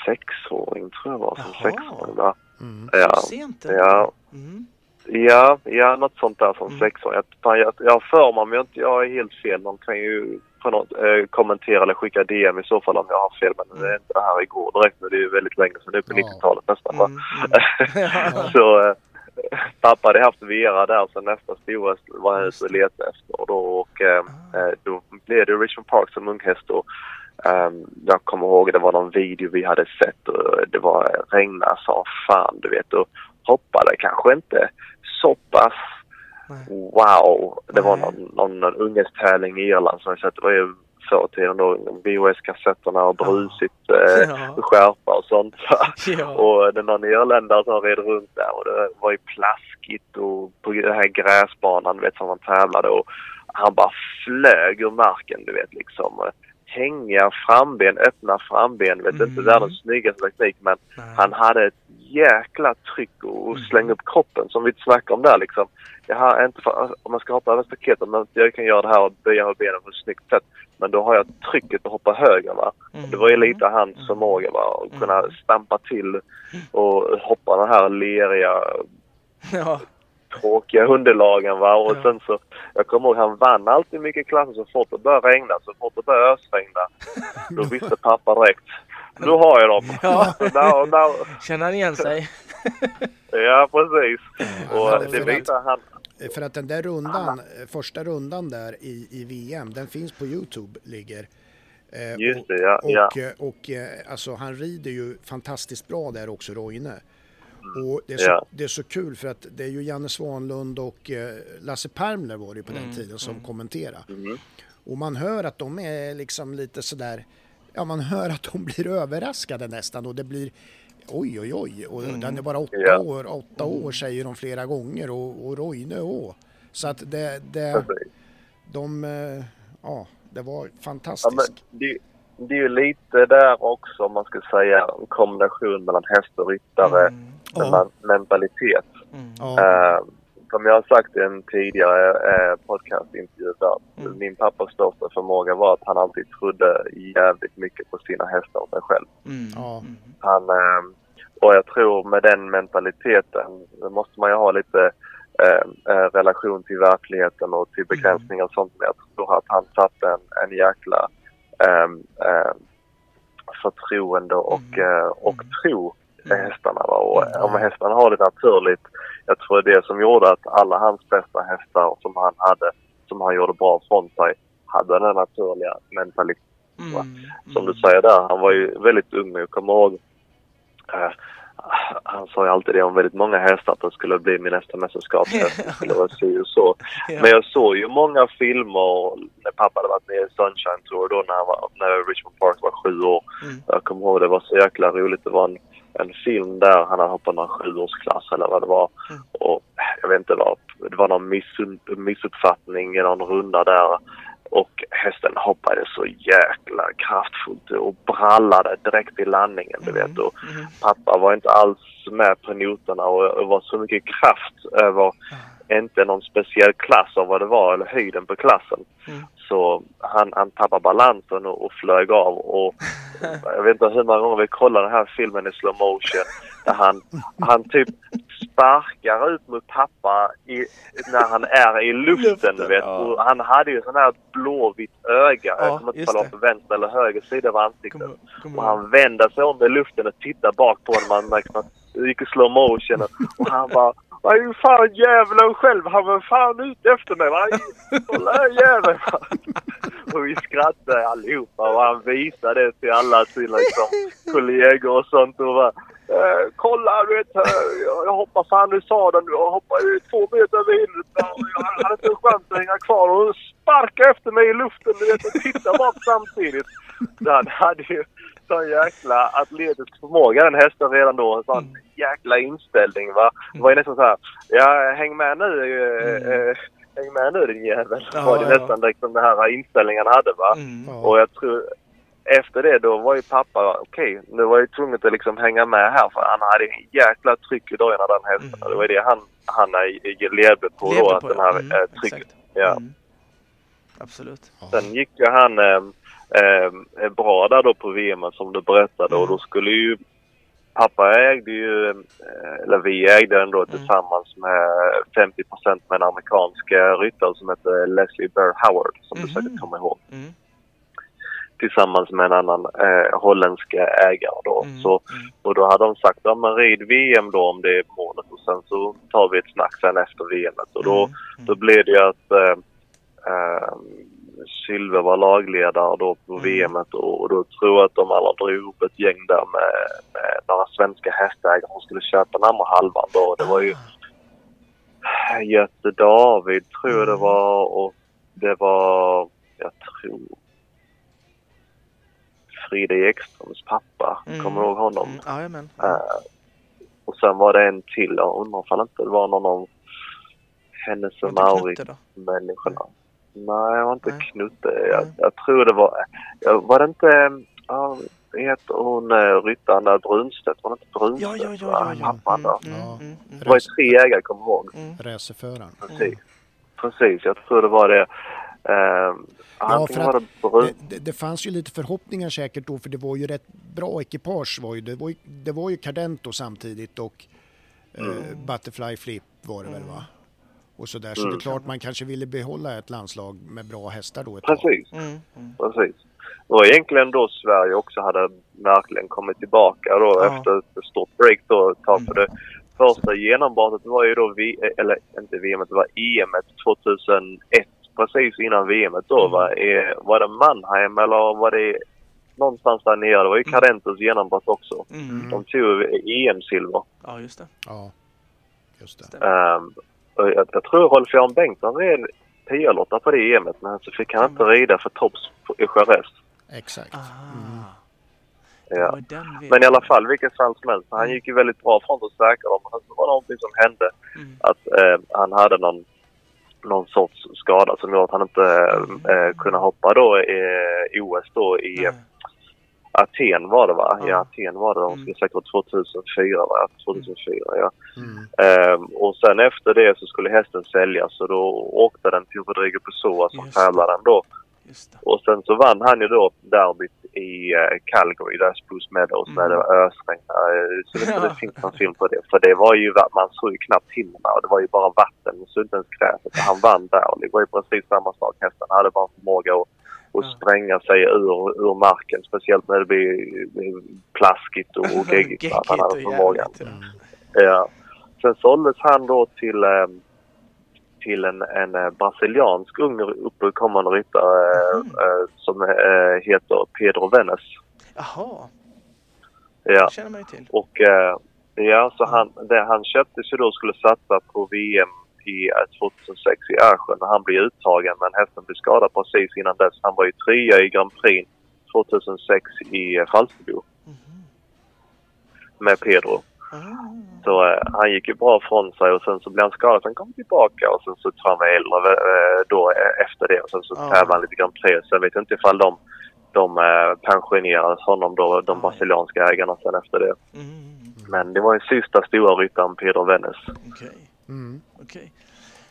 S3: sexåring tror jag var. Som
S1: Jaha.
S3: sexåring va?
S2: mm.
S3: Ja.
S1: Sent.
S3: Ja,
S1: Mm.
S3: ja, ja, något sånt där som
S1: Mm.
S3: sexåring. Jag, jag, jag har för mig, om jag inte jag är helt fel, någon kan ju på något, eh, kommentera eller skicka DM i så fall om jag har fel. Men det är inte det här igår direkt nu. Det är ju väldigt länge sedan. Det är på
S2: Ja.
S3: 90-talet nästan?
S1: Mm. Mm.
S3: Så eh, pappa hade haft Vera där så nästa stora var jag ute och letade efter. Och då, och, eh, eh, då blev det Richmond Park som unghäst. Och, ehm, jag kommer ihåg det var någon video vi hade sett och det var regna som fan du vet. Och hoppade kanske inte så pass. Wow. Det var
S1: Nej.
S3: någon, någon unghetstävling i Irland som jag sett. Det var ju förr i tiden då VHS-kassetterna och
S1: Ja.
S3: brusigt eh,
S1: Ja.
S3: skärpa och sånt.
S1: Ja.
S3: Och det är någon irländare som red runt där och det var ju plaskigt och på den här gräsbanan du vet som man tävlade och han bara flög ur marken du vet liksom. Hänga framben, öppna framben, vet
S1: Mm.
S3: inte världens snyggaste teknik men
S1: Nej.
S3: han hade ett jäkla tryck och, och
S1: Mm.
S3: slänga upp kroppen som vi snackade om där liksom. Jag har inte för, om man ska hoppa över staketet men jag kan göra det här och böja med benen på ett snyggt sätt. Men då har jag trycket att hoppa höger va.
S1: Mm.
S3: Det var ju lite hans
S1: Mm.
S3: förmåga va, att kunna
S1: Mm.
S3: stampa till och hoppa den här leriga,
S1: Ja.
S3: Tråkiga underlagen va. Och
S1: Ja.
S3: sen så, jag kommer ihåg han vann alltid mycket klasser så fort det började regna, så fort det började ösregna. Då visste pappa direkt. Nu har jag dem.
S1: Ja.
S3: Now, now,
S1: Känner han igen sig?
S3: ja precis. Och det
S2: för att-
S3: visar han.
S2: För att den där rundan, eh, första rundan där i, i VM, den finns på Youtube, ligger. Eh,
S3: Just
S2: och,
S3: det, ja.
S2: och,
S3: ja.
S2: eh, och eh, alltså han rider ju fantastiskt bra där också, Roine. Och det är, så,
S3: Ja.
S2: det är så kul för att det är ju Janne Svanlund och eh, Lasse Permler var det ju på den
S1: Mm,
S2: tiden som
S1: mm.
S2: kommenterade.
S3: Mm.
S2: Och man hör att de är liksom lite sådär, ja man hör att de blir överraskade nästan och det blir oj oj oj och
S1: Mm.
S2: den är bara åtta
S3: Ja.
S2: år, åtta år säger de flera gånger och, och Roine å. Så att det, det de, eh, ja det var
S3: Ja,
S2: fantastiskt.
S3: men det, det är ju lite där också, om man ska säga, en kombination mellan häst och ryttare,
S1: Mm.
S2: Ja.
S3: mentalitet.
S1: Mm.
S2: Ja,
S3: Eh, som jag har sagt i en tidigare eh, podcastintervju där,
S1: Mm.
S3: min pappas största förmåga var att han alltid trodde jävligt mycket på sina hästar och sig själv.
S1: Mm.
S2: Ja.
S1: Mm.
S3: Han, eh, och jag tror med den mentaliteten då måste man ju ha lite eh, eh, relation till verkligheten och till begränsningar och sånt. Men jag tror att han satte en, en jäkla eh, eh, förtroende och,
S1: Mm.
S3: eh, och
S1: Mm.
S3: tro till
S1: Mm.
S3: hästarna. Va? Och
S2: Mm.
S3: om hästarna har det naturligt, jag tror det är det som gjorde att alla hans bästa hästar som han hade, som han gjorde bra från sig, hade den naturliga mentaliteten.
S1: Mm.
S3: Som du säger där, han var ju väldigt ung. Jag kommer ihåg, eh, han sa ju alltid det om väldigt många hästar att det skulle bli min nästa mästerskapshäst. Det skulle vara si och så. Men jag såg ju många filmer när pappa hade varit med i Sunshine Tour då när, han var, när Richmond Park var sju år.
S1: Mm.
S3: Jag kommer ihåg det var så jäkla roligt. Det var en, en film där han hade hoppat någon sjuårsklass eller vad det var.
S1: Mm.
S3: Och jag vet inte vad, det var någon missun- missuppfattning i någon runda där. Och hästen hoppade så jäkla kraftfullt och brallade direkt i landningen du vet. Och
S1: Mm.
S3: pappa var inte alls med på noterna och det var så mycket kraft över inte någon speciell klass av vad det var eller höjden på klassen.
S1: Mm.
S3: Så han, han tappade balansen och, och flög av och jag vet inte hur många gånger vi kollade den här filmen i slow motion där han, han typ sparkar ut mot pappa i, när han är i luften, du vet.
S1: ja.
S3: Och han hade ju sån här blåvitt öga.
S1: Ja,
S3: jag kommer inte om var på vänster eller höger sida av ansiktet.
S1: Kom, kom
S3: Och han vände sig om i luften och tittade bak på honom. Han märkte att det gick i slow motion. Och han bara vad är fan djävulen själv? Han var fan ute efter mig. Va? Kolla här jäveln. Och vi skrattade allihopa och han visade det till alla sina liksom, kollegor och sånt. Och bara, eh, kolla du vet, jag, hoppar fan ur sadeln. Jag hoppar ju två meter över hindret. och Jag hade inte en chans att hänga kvar. Och sparkade efter mig i luften du vet, och tittade bak samtidigt. Så han hade ju sån jäkla atletisk förmåga den hästen redan då. En sån jäkla inställning va. Det var ju nästan så här. Ja, häng med nu. eh, eh, häng med nu din jävel.
S1: Ja,
S3: var det
S1: ja.
S3: nästan liksom den här inställningen hade va.
S1: Mm.
S2: Ja.
S3: Och jag tror efter det då var ju pappa okej, nu var jag ju tvungen att liksom hänga med här för han hade en jäkla tryck i dojorna den hästen.
S1: Mm.
S3: Det var det han, han eh, levde på då,
S1: Levde
S3: att
S1: på
S3: den
S1: det.
S3: här
S1: Mm,
S3: eh, trycket. Ja.
S1: Mm. Absolut.
S3: Sen gick ju han eh, eh, bra där då på VM som du berättade och då skulle ju Pappa ägde ju, eh, eller vi ägde den då tillsammans med 50% med en amerikansk eh, ryttare som hette Leslie Bear Howard som du
S1: Mhm.
S3: säkert kommer ihåg.
S1: Mm.
S3: Tillsammans med en annan eh, holländsk ägare då.
S1: Mm.
S3: Så,
S1: Mm.
S3: och då hade de sagt, ja men rid VM då om det är målet och sen så tar vi ett snack sen efter VM. Och då,
S1: Mm.
S3: då blev det ju att eh, eh, Sylve var lagledare då på
S1: Mm.
S3: VM och, och då tror jag att de alla drog ihop ett gäng där med, med några svenska hästägare som skulle köpa den andra halvan då. Det var ju Göte David tror jag det
S1: Mm.
S3: var och det var, jag tror Frida Ekströms pappa.
S1: Mm.
S3: Kommer du ihåg honom?
S1: Mm. Jajamän.
S3: Eh, och sen var det en till. Jag undrar inte det var någon av hennes och
S1: inte
S3: Maurit
S1: Knutte då?
S3: människorna. Nej, det var inte
S1: Nej.
S3: Knutte. Jag,
S1: Nej.
S3: jag tror det var... Ja, var det inte... Ja, heter hon eh, ryttaren där? Brunstedt? Var det inte Brunstedt?
S1: Ja, ja, ja, ja, ja. Mm,
S2: Ja.
S1: mm, mm,
S3: Det var ju tre ägare, kommer jag ihåg.
S1: mm.
S2: Racerföraren.
S3: Precis. Precis, jag tror det var det. Uh,
S2: Ja, för att
S3: det.
S2: Det, det, fanns ju lite förhoppningar säkert då för det var ju rätt bra ekipage var ju det. var ju, det var ju Cardento samtidigt och eh, Butterfly Flip var det väl va? Och sådär. Så det är
S3: Mm.
S2: klart man kanske ville behålla ett landslag med bra hästar då ett tag.
S3: Precis.
S1: Mm, mm.
S3: Precis. Var egentligen då Sverige också hade verkligen kommit tillbaka då
S1: Ja.
S3: efter ett stort break då ett tag.
S1: Mm.
S3: För det första genombrottet var ju då, vi, eller inte VM, det var EM 2001. Precis innan VM då
S1: Mm.
S3: va? Eh, Var det Mannheim eller var det någonstans där nere. Det var ju Cardentos genombrott också.
S1: Mm.
S3: De tog EM-silver.
S1: Ja, just det.
S2: Ja, just det.
S3: Um, och jag, jag tror Rolf-Göran Bengtsson red 10 eller 8 på det EMet men så fick han inte rida för topps på- i Jerez.
S2: Exakt.
S1: Ah. Det
S3: Ja. Men i alla fall, vilket fall som helst. Han gick ju väldigt bra från att säkra dem. Men så var det någonting som hände.
S1: Mm.
S3: Att eh, han hade någon, någon sorts skada som gjorde att han inte eh, kunde hoppa då i OS då i
S1: Nej.
S3: Aten var det va?
S1: Ja.
S3: I Aten var det. De skulle säkert vara 2004 va? 2004 ja.
S2: Mm.
S3: Ehm, och sen efter det så skulle hästen säljas och då åkte den till Rodrigo Pessoa som tävlade då. Och sen så vann han ju då derbyt i eh, Calgary där Spruce Meadows när det var ösregn. Eh, så det,
S1: Ja.
S3: det finns en film på det. För det var ju, man såg ju knappt himlarna och det var ju bara vatten. Man såg inte ens gräset. Han vann där och det var ju precis samma sak. Hästen hade bara förmåga att,
S1: Ja.
S3: spränga sig ur, ur marken. Speciellt när det blir, blir plaskigt och, och geggigt. va? Han hade
S1: och
S3: förmågan.
S1: jävligt, ja.
S3: Sen såldes han då till, eh, till en, en eh, brasiliansk ung uppkommande ryttare eh, som heter Pedro Venes.
S1: Jaha,
S3: Ja.
S1: det känner man ju till.
S3: Och ja, så han, det, han köptes ju då och skulle satsa på VM i eh, 2006 i Aschen när han blev uttagen men hästen blev skadad precis innan dess. Han var ju trea i Grand Prix 2006 i eh, Falsterbo
S1: Mhm.
S3: med Pedro.
S1: Ah.
S3: Så eh, han gick ju bra från sig och sen så blev han skadad. Sen kom han tillbaka och sen så tror han var äldre eh, då eh, efter det. Och sen så
S1: Ja.
S3: tävlade han lite Grand Prix. Sen vet jag inte ifall de, de eh, pensionerade honom då, de brasilianska ägarna sen efter det.
S1: Mm.
S3: Men det var den sista stora ryttaren, Pedro Venes.
S1: Okej.
S2: Mm.
S1: Okej.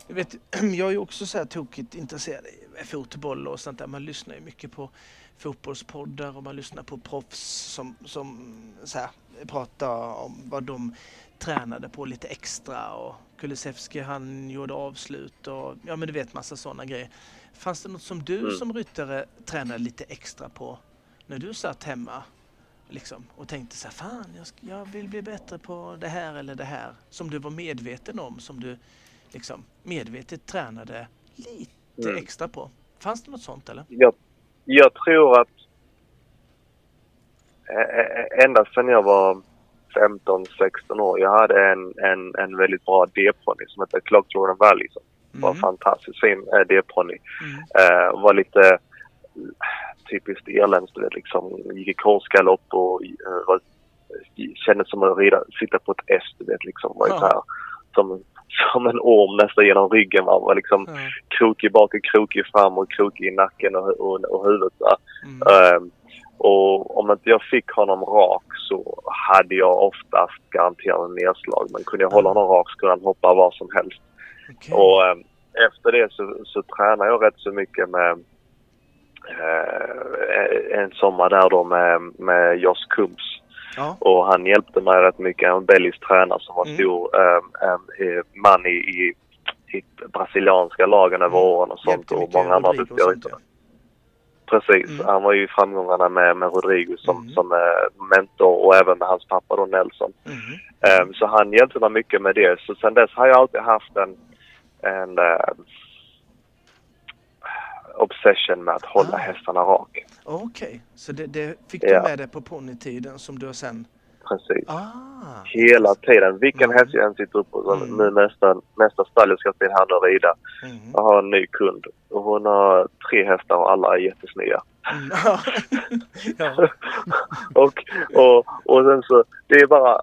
S1: Jag, vet, jag är ju också så här tokigt intresserad i fotboll och sånt där. Man lyssnar ju mycket på fotbollspoddar och man lyssnar på proffs som, som så här, pratar om vad de tränade på lite extra och Kulusevski han gjorde avslut och ja men du vet massa sådana grejer. Fanns det något som du
S3: Mm.
S1: som ryttare tränade lite extra på när du satt hemma liksom, och tänkte så här, fan jag, jag vill bli bättre på det här eller det här som du var medveten om, som du liksom medvetet tränade lite
S3: Mm.
S1: extra på. Fanns det något sånt eller?
S3: Jag, jag tror att ända sedan jag var 15-16 år. Jag hade en, en, en väldigt bra D-ponny som hette Clock Jordan Valley. Som var en
S1: Mm.
S3: fantastiskt fin D-ponny.
S1: Mm.
S3: Eh, var lite typiskt irländskt, du vet liksom. Gick i korsgalopp och eh, var, kändes som att rida, sitta på ett S, du vet liksom. Var
S1: Ja.
S3: så här, som, som en orm nästan genom ryggen. Va? Var liksom
S1: Ja.
S3: krokig bak och krokig fram och krokig i nacken och, och, och huvudet. Va?
S1: Mm.
S3: Ehm, och om inte jag fick honom rak så hade jag oftast garanterat en nedslag. Men kunde jag hålla honom rak så kunde han hoppa var som helst.
S1: Okej.
S3: Och ehm, efter det så, så tränade jag rätt så mycket med eh, en sommar där då med, med Josh Kums.
S1: Ja.
S3: Och han hjälpte mig rätt mycket. En belgisk tränare som var
S1: Mm.
S3: stor eh, man i, i, i brasilianska lagen över åren och sånt. Och många andra duktiga ryttare. Precis.
S1: Mm.
S3: Han var ju i framgångarna med, med Rodrigo som,
S1: Mm.
S3: som eh, mentor och även med hans pappa då Nelson.
S1: Mhm.
S3: Ehm, så han hjälpte mig mycket med det. Så sen dess har jag alltid haft en, en eh, obsession med att hålla
S1: Ah.
S3: hästarna rak.
S1: Okej, så det, det fick
S3: Ja.
S1: du med dig på ponnytiden som du har sen...
S3: Precis.
S1: Ah,
S3: Hela tiden. Vilken
S1: Mm.
S3: häst jag än sitter upp på.
S1: Mm.
S3: Nu nästa, nästa stall jag ska till här och rida.
S1: mm.
S3: Jag har en ny kund. Och hon har tre hästar och alla är jättesnygga.
S1: Mm. ja.
S3: och, och, och sen så, det är bara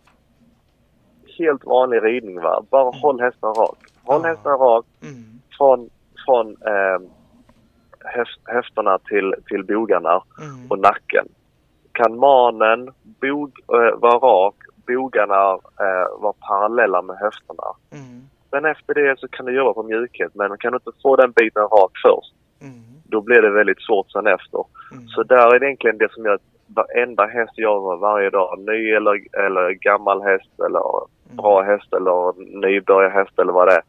S3: helt vanlig ridning va. Bara håll hästen rak. Håll
S1: Ja.
S3: hästen rak
S1: Mm.
S3: från, från eh, höfterna till, till bogarna
S1: Mm.
S3: och nacken. Kan manen bog, eh, vara rak, bogarna eh, vara parallella med höfterna.
S1: Mm.
S3: Men efter det så kan du jobba på mjukhet men kan du inte få den biten rak först
S1: Mm.
S3: då blir det väldigt svårt sen efter.
S1: Mm.
S3: Så där är det egentligen det som gör att varenda häst jag har varje dag, ny eller, eller gammal häst eller
S1: Mm.
S3: bra häst eller nybörjarhäst eller vad det är.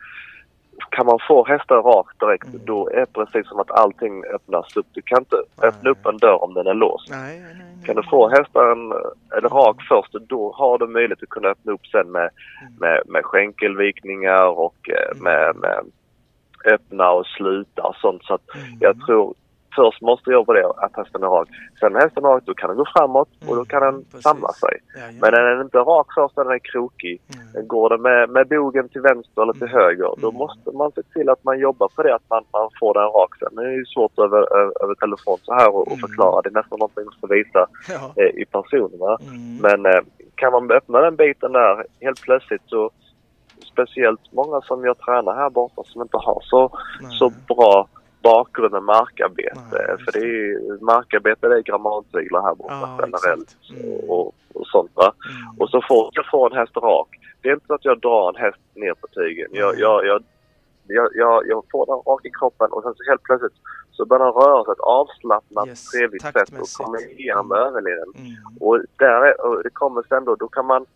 S3: Kan man få hästen rakt direkt
S1: Mm.
S3: då är det precis som att allting öppnas upp. Du kan inte
S1: Nej.
S3: öppna upp en dörr om den är låst.
S1: Nej, nej.
S3: Kan du få hästen eh, rak först då har du möjlighet att kunna öppna upp sen med,
S1: Mm.
S3: med, med skänkelvikningar och eh, med, med öppna och sluta och sånt. Så att
S1: Mm.
S3: jag tror först måste jag på det att hästen är rak. Sen när hästen är rak då kan den gå framåt och då kan den
S1: Mm, precis.
S3: samla sig.
S1: Ja, ja.
S3: Men är den inte rak först när den är krokig,
S1: Mm.
S3: går den med, med bogen till vänster eller till
S1: Mm.
S3: höger, då
S1: Mm.
S3: måste man se till att man jobbar på det, att man, man får den rak. Sen det är ju svårt över, över, telefon så här och, och
S1: Mm.
S3: förklara. Det är nästan någonting man får visa
S1: Ja.
S3: eh, i personerna.
S1: Mm.
S3: Men eh, kan man öppna den biten där helt plötsligt så speciellt många som jag tränar här borta som inte har så,
S1: Nej.
S3: så bra bakgrund med markarbete.
S1: Nej,
S3: För det är markarbete det är grammatregler här borta
S1: Ja,
S3: generellt.
S1: Mm.
S3: och, och sånt va.
S1: Mm.
S3: Och så får jag får en häst rak. Det är inte så att jag drar en häst ner på tygen. Jag,
S1: Nej.
S3: jag, jag, jag, jag, får den rak i kroppen och sen så helt plötsligt så börjar den röra sig ett avslappnat,
S1: Yes,
S3: trevligt sätt och kommer igenom
S1: Mm.
S3: överleden.
S1: Mm.
S3: Och, där är, och det kommer sen då, då kan man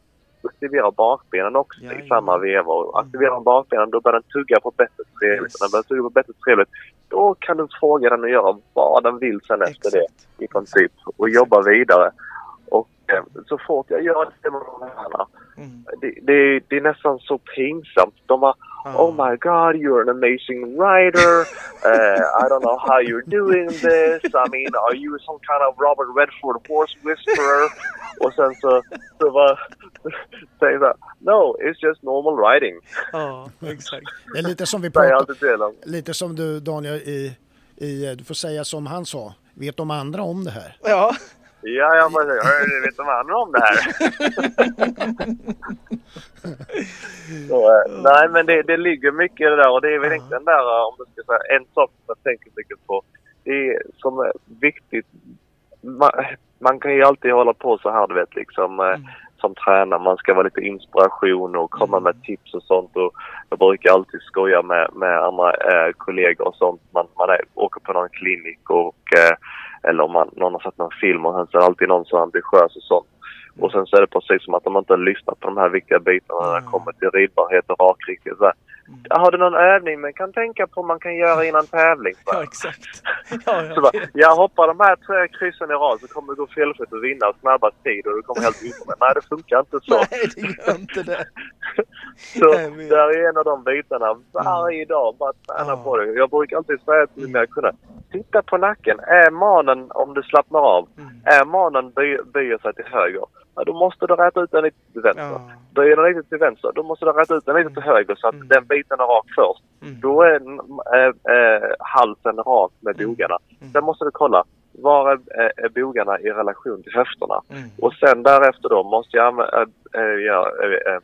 S3: aktivera bakbenen också
S1: Ja,
S3: i samma veva. Och
S1: Mm.
S3: aktiverar man bakbenen då börjar den tugga på bättre trevligt.
S1: Yes.
S3: Den börjar tugga på bättre trevligt då kan du fråga den att göra vad den vill sen efter det
S1: Exakt.
S3: i princip och jobba vidare. Och eh, så fort jag gör det med de här,
S1: Mm.
S3: det, det, det är nästan så pinsamt. De
S1: Ja.
S3: Oh my god, you're an amazing writer Uh, I don't know how you're doing this. I mean, are you some kind of Robert Redford horse whisperer? or sen så, så bara säger så här, No, it's just normal writing
S1: Ja, exakt.
S2: Det är lite som vi
S3: Säger jag
S2: pratar
S3: alltid till dem.
S2: lite som du Daniel i, i, du får säga som han sa. Vet de andra om det här?
S1: Ja.
S3: Ja, jag bara säger, "Hör, vet de andra om det här? så, eh, nej, men det, det ligger mycket i det där och det är väl
S1: Ja.
S3: egentligen där, om du ska säga, en sak som jag tänker mycket på. Det är som är viktigt, man, man kan ju alltid hålla på så här, du vet, liksom. eh,
S1: Mm.
S3: som tränare. Man ska vara lite inspiration och komma
S1: Mm.
S3: med tips och sånt. Och jag brukar alltid skoja med, med andra eh, kollegor och sånt. Man, man är, åker på någon klinik och eh, eller om man, någon har sett någon film och sen så är det alltid någon är ambitiös och sånt. Och sen så är det precis som att de inte har lyssnat på de här viktiga bitarna när det
S1: Mm.
S3: kommer till ridbarhet och rakriktning.
S1: Mm.
S3: "Ja, Har du någon övning man kan tänka på man kan göra innan tävling? Här.
S1: Ja, exakt. Ja,
S3: Så
S1: jag
S3: bara, jag hoppar de här tre kryssen i rad så kommer du gå felfritt och vinna snabbast tid och du kommer helt imponerad. Nej, det funkar inte så.
S1: Nej, det gör inte det.
S3: Så
S1: vet.
S3: där är en av de bitarna varje dag. Bara träna
S1: Ja.
S3: på det. Jag brukar alltid säga till mina kunder. Titta på nacken. Är manen, om du slappnar av,
S1: Mm.
S3: är manen by, böjer sig till höger. Ja, då måste du räta ut den lite till vänster.
S1: Ja.
S3: Böjer den lite till vänster, då måste du räta ut den lite till höger så att
S1: Mm.
S3: den biten är rak först.
S1: Mm.
S3: Då är äh, äh, halsen rak med
S1: Mm.
S3: bogarna.
S1: Mm.
S3: Sen måste du kolla, var är, är, är bogarna i relation till höfterna?
S1: Mm.
S3: Och sen därefter då måste jag använda, äh,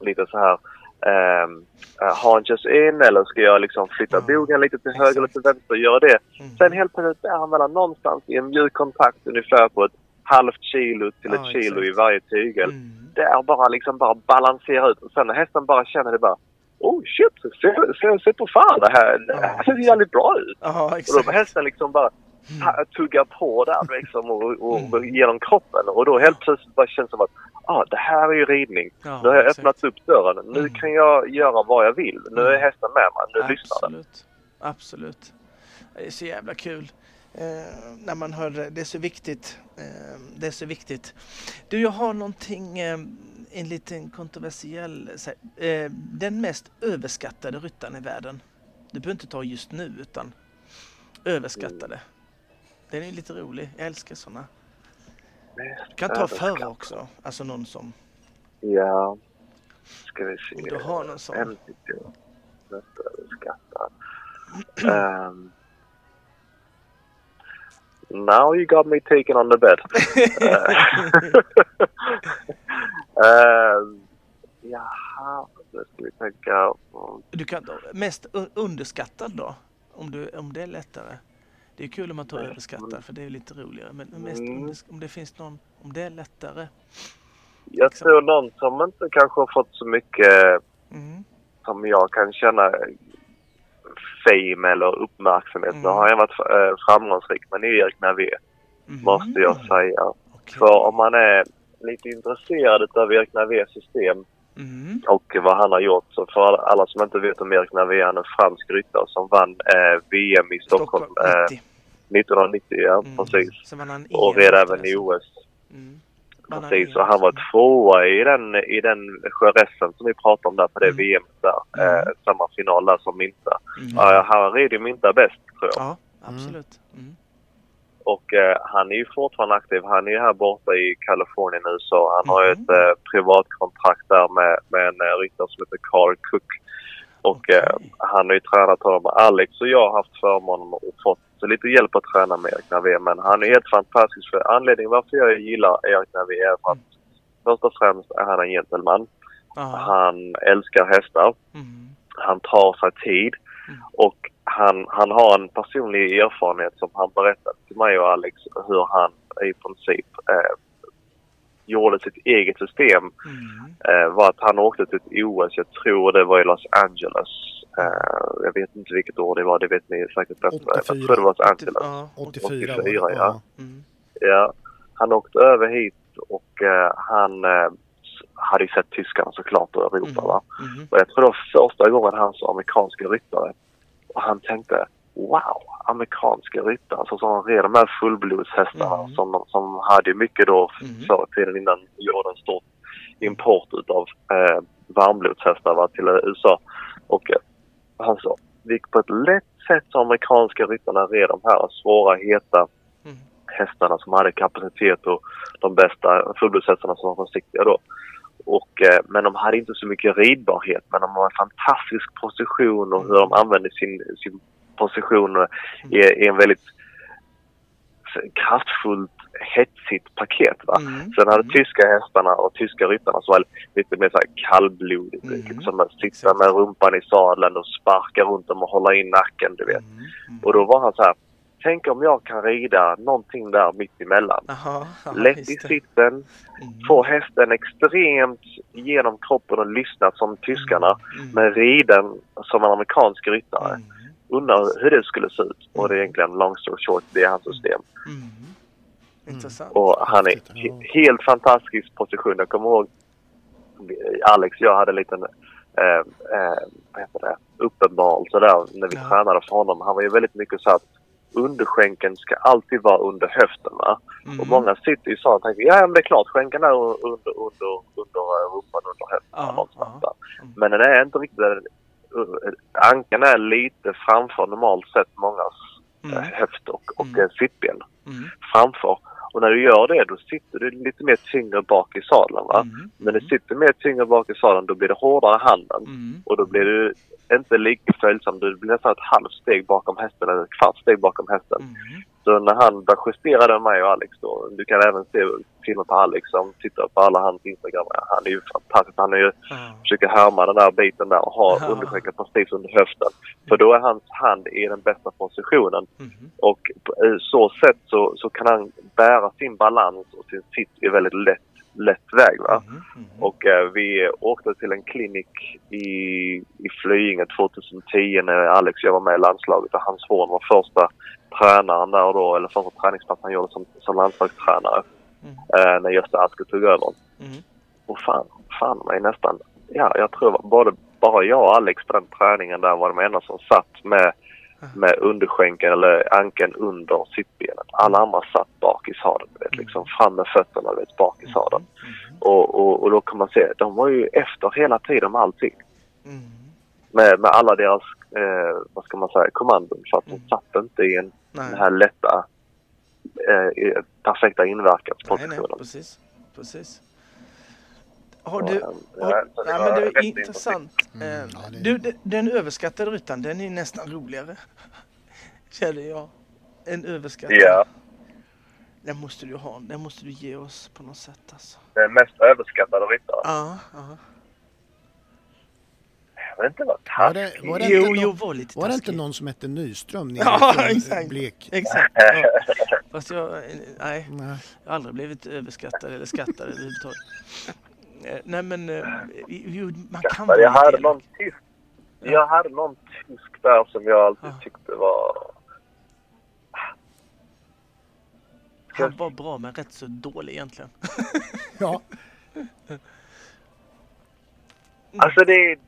S3: lite så här ähm, äh, haunches in eller ska jag liksom flytta
S1: Ja,
S3: bogen lite till höger eller till vänster göra det.
S1: Mm.
S3: Sen helt plötsligt är han mellan någonstans i en mjuk kontakt ungefär på ett halvt kilo till
S1: Ja,
S3: ett kilo
S1: exakt.
S3: i varje tygel.
S1: Mm.
S3: Det är bara liksom bara balansera ut och sen när hästen bara känner det bara Oh shit, se, se, se på fan det här, det här ser jävligt bra ut.
S1: Ja,
S3: Och då
S1: exakt.
S3: får hästen liksom bara ta- tugga på där liksom och, och, genom kroppen och då helt plötsligt bara känns det som att ah, det här är ju ridning.
S1: Ja,
S3: nu har jag
S1: exakt.
S3: öppnat upp dörren. Nu
S1: Mm.
S3: kan jag göra vad jag vill. Nu är
S1: Mm.
S3: hästen med mig. Nu lyssnar den.
S1: Absolut. Absolut. Det är så jävla kul. Eh, när man hör det. Är så viktigt. Eh, det är så viktigt. Du, jag har någonting, eh, en liten kontroversiell, den mest överskattade ryttaren i världen. Du behöver inte ta just nu utan överskattade. Den är lite rolig. Jag älskar sådana. Du kan ta förra också. Alltså någon som,
S3: Ja. Ska vi se.
S1: om du har någon
S3: mest överskattad. Um, now you got me taken on the bed. um, jaha, nu ska vi tänka.
S1: Du kan mest underskattad då? Om, du, om det är lättare. Det är kul om man tar överskattar för det är lite roligare. Men mest
S3: Mm.
S1: om det finns någon, om det är lättare.
S3: Jag
S1: Liksom.
S3: tror någon som inte kanske har fått så mycket
S1: Mm.
S3: som jag kan känna fame eller uppmärksamhet.
S1: Mm.
S3: Nu har jag varit eh, framgångsrik är Erik Navé,
S1: Mhm.
S3: måste jag säga.
S1: Okej.
S3: För om man är lite intresserad av Erik Navés system
S1: Mm.
S3: och vad han har gjort. Så för alla- som inte vet om Erik Navé, han är en fransk ryttare som vann eh, VM i Stockholm,
S1: Stockholm
S3: eh,
S1: 90.
S3: 1990. Ja,
S1: Mm.
S3: precis. Och
S1: EM
S3: red även i OS.
S1: Mm.
S3: Precis, och han var tvåa i den, i den Jerezzen som vi pratade om där på det
S1: Mm.
S3: VM där.
S1: Mm.
S3: Eh, samma final där som Minta.
S1: Mm.
S3: Ja, han rider ju Minta bäst tror jag.
S1: Ja, absolut. Mm.
S3: Och eh, han är ju fortfarande aktiv. Han är ju här borta i Kalifornien nu så han har ju
S1: Mhm.
S3: ett eh, privatkontrakt där med, med en eh, ryttare som heter Carl Cook. Och eh,
S1: Okej.
S3: han har ju tränat honom. Alex och jag har haft förmånen och fått lite hjälp att träna med Erik Navé. Men han är helt fantastisk. För anledningen varför jag gillar Erik Navé är för att först och främst är han en gentleman.
S1: Ja.
S3: Han älskar hästar.
S1: Mm.
S3: Han tar sig tid.
S1: Mm.
S3: Och han, han har en personlig erfarenhet som han berättade till mig och Alex hur han i princip eh, gjorde sitt eget system.
S1: Mm.
S3: Eh, var att han åkte till ett OS, jag tror det var i Los Angeles. Eh, jag vet inte vilket år det var, det vet ni säkert bättre. Jag
S2: 84.
S3: tror det var Los Angeles.
S1: Ja.
S2: 84 var
S3: 84,
S2: det.
S3: ja.
S1: Mm.
S3: Ja, han åkte över hit och eh, han s- hade ju sett tyskarna såklart och Europa
S1: Mm.
S3: va.
S1: Mm.
S3: Och jag tror det var första gången han såg amerikanska ryttare. Och han tänkte wow, amerikanska ryttare. Så som red de här fullblodshästarna
S1: Mm.
S3: som, som hade mycket då
S1: Mm.
S3: förr i tiden innan gjorde en stor import utav eh, varmblodshästar va, till USA. Och vi gick på ett lätt sätt som amerikanska ryttarna red de här svåra, heta
S1: Mm.
S3: hästarna som hade kapacitet och de bästa fullblodshästarna som var försiktiga då. Och, eh, men de hade inte så mycket ridbarhet men de har en fantastisk position och hur de använde sin, sin position eh, i, i en väldigt kraftfullt, hetsigt paket. Va?
S1: Mm.
S3: Sen hade
S1: Mm.
S3: tyska hästarna och tyska ryttarna som var lite mer så här kallblodigt.
S1: Mm.
S3: Liksom att sitta med rumpan i sadeln och sparka runt dem och hålla in nacken, du vet.
S1: Mm. Mm.
S3: Och då var han så här. Tänk om jag kan rida någonting där mitt emellan.
S1: Jaha, ja,
S3: Lätt i sitten,
S1: Mm.
S3: få hästen extremt genom kroppen och lyssna som tyskarna.
S1: Mm.
S3: Men riden som en amerikansk ryttare.
S1: Mm.
S3: Undrar hur det skulle se ut. Och det är egentligen long story short, det är hans system.
S1: Mm. Intressant.
S3: Och han är helt fantastisk position. Jag kommer ihåg Alex och jag hade en liten eh, eh, vad heter det? uppenbarelse där när vi
S1: Ja.
S3: tränade för honom. Han var ju väldigt mycket så att underskänken ska alltid vara under höften. Va?
S1: Mm.
S3: Och många sitter ju så och tänker ja men det är klart skänken är under, under, under, rumpan, under höften.
S1: Ja,
S3: någonstans
S1: ja. Mm.
S3: Men den är inte riktigt Ankeln är lite framför normalt sett mångas
S1: Mm.
S3: eh, höft och, och
S1: Mm.
S3: eh, sittben
S1: Mm.
S3: framför. Och när du gör det då sitter du lite mer tyngre bak i sadeln. Va?
S1: Mm.
S3: När du sitter mer tyngre bak i sadeln då blir det hårdare i handen.
S1: Mm.
S3: Och då blir du inte lika följsam. Du blir nästan ett halvt steg bakom hästen eller ett kvart steg bakom hästen.
S1: Mm.
S3: Så när han började justera det med mig och Alex då. Du kan även se filmer på Alex som tittar på alla hans Instagram. Han är ju fantastisk. Han är ju,
S1: Ja.
S3: försöker härma den där biten där och ha
S1: Ja.
S3: underskänken precis under höften. För då är hans hand i den bästa positionen.
S1: Mm.
S3: Och på så sätt så, så kan han bära sin balans och sin sitt väldigt lätt, lätt väg. Va?
S1: Mm. Mm.
S3: Och eh, vi åkte till en klinik i, i Flyinge 2010 när Alex och jag var med i landslaget och Hans Horn var första tränaren där då, eller första träningspass han gjorde som, som landslagstränare
S1: Mm.
S3: eh, när Gösta Aske tog över.
S1: Mm.
S3: Och fan, fan mig nästan, ja jag tror både bara jag och Alex på den träningen där var de enda som satt med, med underskänken eller ankeln under sittbenet. Alla andra satt bak i sadeln, du vet, liksom fram med fötterna, du vet, bak i sadeln.
S1: Mm.
S3: Och, och, och då kan man se, de var ju efter hela tiden med allting.
S1: Mm.
S3: Med, med alla deras, eh, vad ska man säga, kommandon. För att de
S1: Mm.
S3: satt inte i en,
S1: Nej.
S3: den här lätta, eh, perfekta
S1: nej, nej,
S3: inverkanspositionen.
S1: precis. precis. Har du...
S3: eh,
S1: Har,
S3: så det
S1: ja,
S3: var
S1: men det är intressant.
S2: Mm,
S1: Eh,
S2: ja, det-
S1: Du, de- den överskattade rutan, den är nästan roligare. Känner jag. En överskattad.
S3: Ja.
S1: Den måste du ha. Den måste du ge oss på något sätt alltså.
S3: Den mest överskattade ryttaren.
S1: Ja, ja.
S3: Jag vet inte vad
S2: Var det, var det,
S1: Jo,
S2: inte,
S1: jo,
S2: någon,
S1: var lite
S2: var det
S1: taskig.
S2: inte någon som hette Nyström nere
S1: Ja, exakt.
S2: Blek?
S1: Exakt. Ja. Fast jag, nej,
S2: Nej.
S1: jag har aldrig blivit överskattad eller skattad överhuvudtaget. Eh, Nej men, eh, jo, man kan vara
S3: jag hade någon tysk, jag hade någon tysk där som jag alltid
S1: Ja.
S3: tyckte var...
S1: Han var bra men rätt så dålig egentligen.
S2: Ja,
S3: Alltså det är...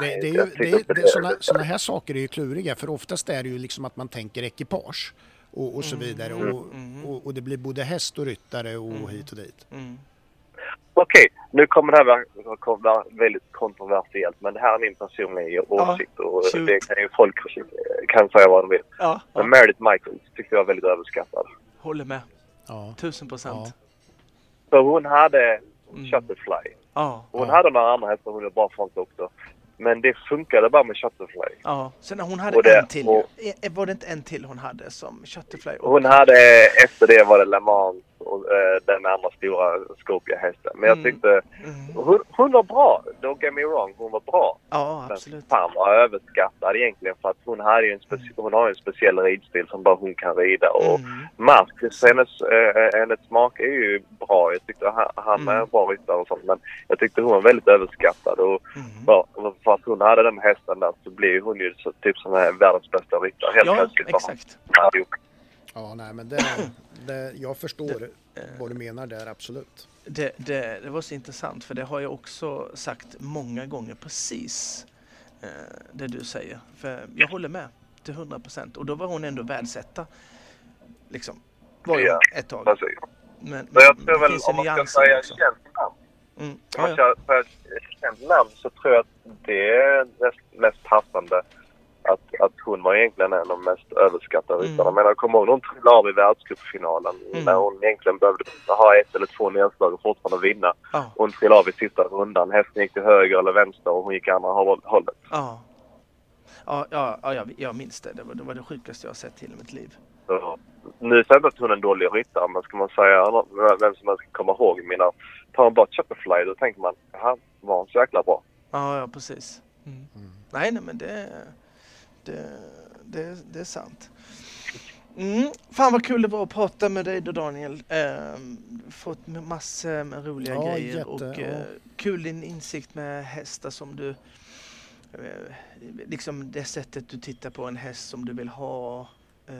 S2: det, det är ju, det, det, såna, såna här saker är ju kluriga för oftast är det ju liksom att man tänker ekipage och, och så vidare och,
S1: Mm.
S2: och, och det blir både häst och ryttare och
S1: Mm.
S2: hit och dit.
S3: Okej, nu kommer det här vara- vara väldigt kontroversiellt men det här är min personliga åsikt och
S1: shoot.
S3: det kan ju folk kan säga vad de vill.
S1: Ja,
S3: Men
S1: ja.
S3: Meredith Michaels tyckte jag var väldigt överskattad.
S1: håller med.
S2: Ja.
S1: Tusen procent.
S3: För hon hade
S1: Mm.
S3: Shutterfly.
S1: Ja,
S3: Hon
S2: Ja.
S3: hade några andra hästar hon gjorde bra från också. Men det funkade bara med Shutterfly.
S1: ja. Sen hon hade
S3: det-
S1: en till.
S3: och-.
S1: Eh, Var det inte en till hon hade som Shutterfly? Och,
S3: Hon hade, efter det var det Le Mans och eh, den andra stora Scopia-hästen. Men jag
S1: Mm.
S3: tyckte
S1: mm.
S3: hon, hon var bra. Don't get me wrong, hon var bra.
S1: Ja,
S3: Men
S1: absolut.
S3: fan var överskattad egentligen för att hon, hade en speci- hon har en speciell ridstil som bara hon kan rida. Och
S1: Mm.
S3: Marcus, hennes, eh, hennes smak är ju bra. Jag tyckte han, han
S1: Mm.
S3: är en bra ryttare och sånt. Men jag tyckte hon var väldigt överskattad. Och
S1: Mm.
S3: bara för att hon hade den hästen där så blev hon ju så, typ som en världens bästa ryttare. Helt
S1: Ja,
S3: plötsligt hon
S1: exakt.
S3: hade gjort.
S2: Ja, nej, men det, det, jag förstår vad du menar där, absolut.
S1: Det, det, det var så intressant för det har jag också sagt många gånger precis eh, det du säger. För jag håller med till 100 procent och då var hon ändå världsetta. Liksom. Var ju
S3: Ja,
S1: ett tag.
S3: Precis.
S1: Men,
S3: Så jag
S1: men
S3: tror
S1: det
S3: väl om man ska säga
S1: också.
S3: känt namn.
S1: Mm.
S3: Om
S1: Ja,
S3: man
S1: ja.
S3: ska säga ett känt namn så tror jag att det är mest, mest passande att, att hon var egentligen en av de mest överskattade
S1: Mm.
S3: ryttarna. Men jag kommer ihåg när hon trillade av i världscupfinalen
S1: Mm.
S3: när hon egentligen behövde ha ett eller två nedslag och fortfarande vinna.
S1: Ja,
S3: Hon trillade av i sista rundan. Hästen gick till höger eller vänster och hon gick andra håll- hållet.
S1: ja. Ja, ja, ja jag, jag minns det. Det var, det var det sjukaste jag har sett i hela mitt liv.
S3: Så, nu säger jag inte att hon är en dålig ryttare, men ska man säga vem som man ska komma ihåg mina... Tar man bara Chopperfly då tänker man, jaha, var hon så jäkla bra?
S1: Ja, ja precis. Mm.
S2: Mm.
S1: Nej, nej, men det, det, det, det är sant. Mm. Fan vad kul det var att prata med dig då Daniel. Ehm, fått massor med roliga
S2: Ja,
S1: grejer
S2: jätte,
S1: och
S2: ja.
S1: eh, kul din insikt med hästar som du eh, liksom det sättet du tittar på en häst som du vill ha. eh,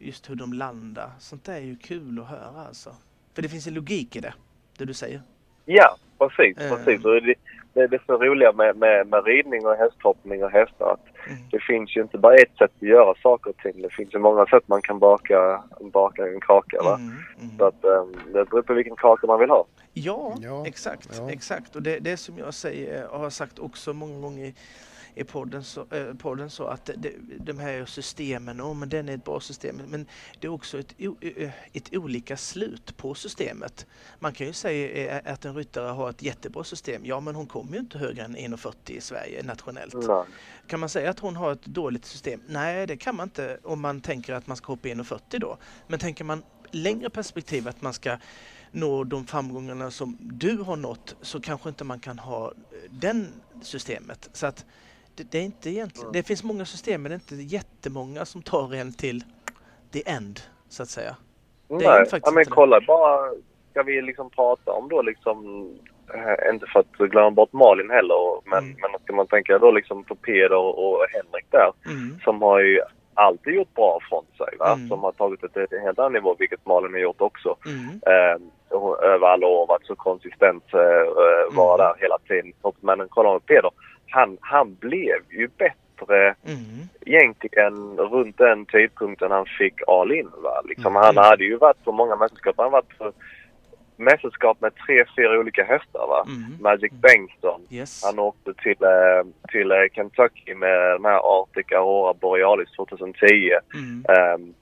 S1: just hur de landar. Sånt där är ju kul att höra alltså. För det finns en logik i det, det du säger.
S3: Ja, precis.
S1: Eh.
S3: precis. Och det, det är det så roliga med, med, med ridning och hästhoppning och hästar att
S1: Mm.
S3: det finns ju inte bara ett sätt att göra saker och ting. Det finns ju många sätt man kan baka, baka en kaka. Va?
S1: Mm, mm.
S3: Så att um, det beror på vilken kaka man vill ha.
S1: Ja,
S2: Ja,
S1: exakt.
S2: ja.
S1: exakt. Och det, det som jag säger och har sagt också många gånger i, podden, så, eh, podden så att det, de här systemen, oh, men den är ett bra system, men det är också ett, o- eh, ett olika slut på systemet. Man kan ju säga eh, att en ryttare har ett jättebra system, ja men hon kommer ju inte högre än 1,40 i Sverige nationellt.
S3: Nej.
S1: Kan man säga att hon har ett dåligt system? Nej, det kan man inte om man tänker att man ska hoppa 1,40 då. Men tänker man längre perspektiv att man ska nå de framgångarna som du har nått så kanske inte man kan ha eh, den systemet. Så att det, det är inte egentligen, det finns många system men det är inte jättemånga som tar en till the end så att säga. ju
S3: Nej, ja, men
S1: det.
S3: kolla bara. Ska vi liksom prata om då liksom, eh, inte för att glömma bort Malin heller, men,
S1: Mm.
S3: men ska man tänka då liksom på Peder och Henrik där,
S1: Mm.
S3: som har ju alltid gjort bra från sig, va?
S1: Mm.
S3: Som har tagit det till en helt annan nivå, vilket Malin har gjort också.
S1: Mm.
S3: Eh, över alla år varit så konsistent, eh, eh, vara
S1: Mm.
S3: där hela tiden. Men kolla med Peder, han, han blev ju bättre
S1: Mm.
S3: egentligen runt den tidpunkten han fick all in. Va? Liksom,
S2: Mm.
S3: Han hade ju varit på många mästerskap. Han varit på mästerskap med tre, fyra olika hästar. Va?
S1: Mm.
S3: Magic Bengtsson.
S1: Yes.
S3: Han åkte till, eh, till eh, Kentucky med den här Arctic Aurora Borealis 2010.
S1: Mm.
S3: Ehm,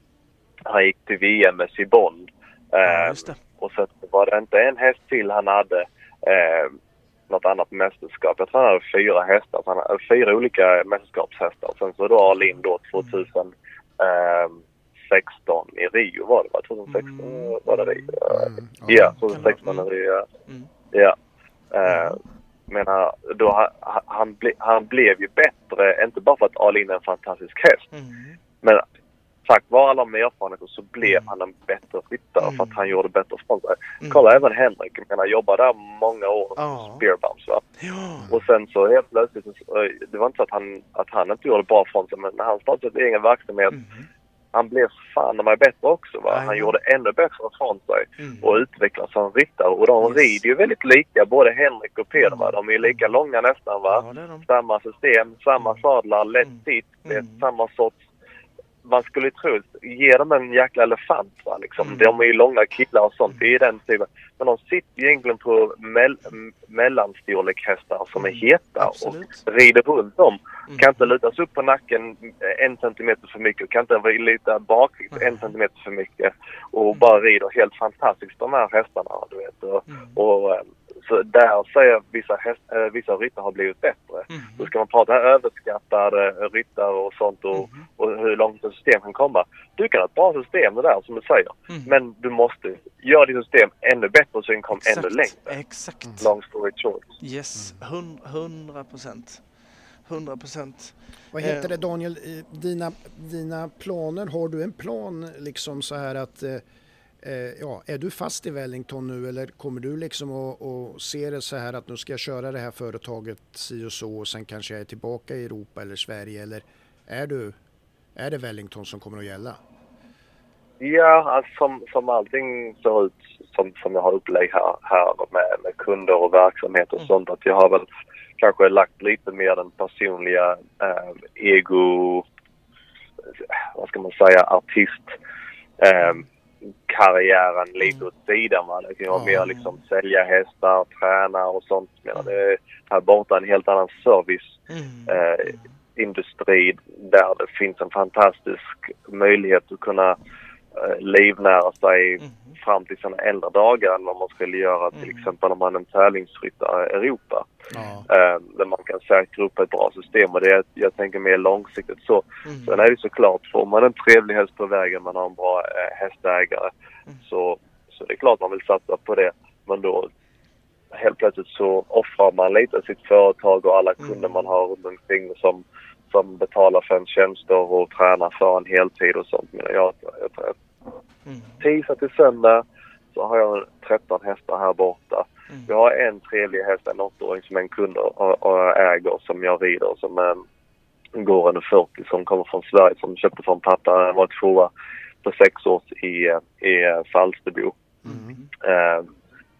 S3: han gick till VM med Sibond.
S1: Ja,
S3: Ehm, och så var det inte en häst till han hade eh, något annat mästerskap. Jag tror han hade fyra hästar. Han hade fyra olika mästerskapshästar. Sen så då Alin då 2016 i Rio var det va? 2016
S1: Mm.
S3: var det Rio?
S2: Mm,
S3: Ja,
S1: Kan
S3: 2016
S1: vara-
S3: i Rio. ja.
S1: Mm.
S3: Ja. Eh, menar, då, ha- han, ble, han blev ju bättre, inte bara för att Alin är en fantastisk häst.
S1: Mm.
S3: Men tack vare alla de erfarenheter så blev
S1: Mm.
S3: han en bättre ryttare
S1: Mm.
S3: för att han gjorde bättre från sig.
S1: Mm.
S3: Kolla även Henrik, jag menar jobbade där många år
S1: Ja.
S3: spearbumps va.
S1: Ja.
S3: Och sen så helt plötsligt, det var inte så att han, att han inte gjorde bra från sig men när han startade egen verksamhet,
S1: Mm.
S3: han blev fan mig bättre också va. Han gjorde ännu bättre från sig
S1: Mm.
S3: och utvecklades som ryttare. Och de
S1: Yes.
S3: rider ju väldigt lika, både Henrik och Peder va.
S1: Mm.
S3: De är ju lika långa nästan va.
S1: Ja, de.
S3: Samma system, samma
S1: Mm.
S3: sadlar, lätt
S1: Mm.
S3: sitt,
S1: Mm.
S3: samma sorts man skulle tro, ge dem en jäkla elefant va liksom.
S1: Mm.
S3: De är ju långa killar och sånt, det är den typen. Men de sitter ju egentligen på mell, mellanstorlek hästar som är
S1: Mm,
S3: heta
S1: absolut.
S3: och rider runt dem.
S1: Mm.
S3: Kan inte lutas upp på nacken en centimeter för mycket, kan inte luta bak en centimeter för mycket och bara rider helt fantastiskt de här hästarna du vet. Och,
S1: Mm.
S3: och, eh, så där säger jag vissa, häst, äh, vissa ryttare har blivit bättre.
S1: Mm.
S3: Då ska man prata överskattade ryttare och sånt och,
S1: Mhm.
S3: och hur långt ett system kan komma. Du kan ha ett bra system det där som du säger.
S1: Mm.
S3: Men du måste göra ditt system ännu bättre så det kan komma ännu längre.
S1: Exakt.
S3: Long story short.
S1: Yes, hun- hundra procent. Hundra procent.
S2: Vad heter
S1: Eh.
S2: det Daniel, Eh, dina, dina planer, har du en plan liksom så här att eh, eh, ja, är du fast i Wellington nu eller kommer du liksom att, att se det så här att nu ska jag köra det här företaget si och så och sen kanske jag är tillbaka i Europa eller Sverige eller är du, är det Wellington som kommer att gälla?
S3: Ja, alltså som, som allting ser ut som, som jag har upplevt här, här med, med kunder och verksamhet och
S1: Mm.
S3: sånt. Att jag har väl kanske lagt lite mer den personliga eh, ego, vad ska man säga, artist eh, karriären lite åt sidan. Va? Det kan vara
S2: Ja.
S3: mer liksom sälja hästar, träna och sånt. Men det är här borta en helt annan service
S1: Mm.
S3: eh, industri där det finns en fantastisk möjlighet att kunna livnära sig
S1: Mm.
S3: fram till sina äldre dagar än vad man skulle göra till
S1: Mm.
S3: exempel om man är en tävlingsryttare i Europa.
S2: Ja,
S3: Eh, där man kan säkra upp ett bra system och det är, jag tänker mer långsiktigt så.
S1: Mm.
S3: Sen är det såklart, får man en trevlig häst på vägen, man har en bra eh, hästägare
S1: Mm.
S3: så, så det är klart man vill satsa på det. Men då helt plötsligt så offrar man lite sitt företag och alla
S1: Mm.
S3: kunder man har runt omkring som, som betalar för en tjänster och tränar för en heltid och sånt. Men jag, jag, jag,
S1: Mm.
S3: tisdag till söndag så har jag 13 hästar här borta.
S1: Mm.
S3: Jag har en trevlig häst, en åttaåring som en kund och, och äger som jag rider som eh, går under 40 som kommer från Sverige som köpte från pappa. Han var tvåa på sex års i, eh, i eh, Falsterbo.
S2: mm.
S3: Eh,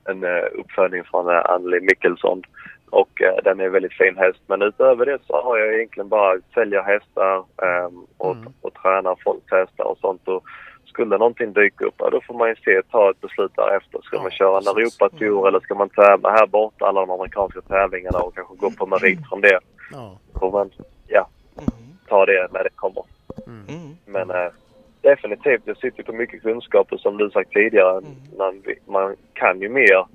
S3: en eh, uppfödning från eh, Anneli Mikkelsson. Och eh, den är en väldigt fin häst. Men utöver det så har jag egentligen bara sälja hästar eh, och,
S2: Mm.
S3: och träna folks hästar och sånt. Och skulle någonting dyka upp, ja, då får man ju se, ta ett beslut därefter. Ska
S2: Ja,
S3: man köra en. Europatour
S1: Mm.
S3: eller ska man tävla här borta alla de amerikanska tävlingarna och kanske gå på merit från det.
S2: ja.
S3: Får man ja,
S1: Mm.
S3: ta det när det kommer.
S2: Mm.
S1: Mm.
S3: Men eh, definitivt, jag sitter på mycket kunskaper som du sagt tidigare.
S1: Mm.
S3: Man, man kan ju mer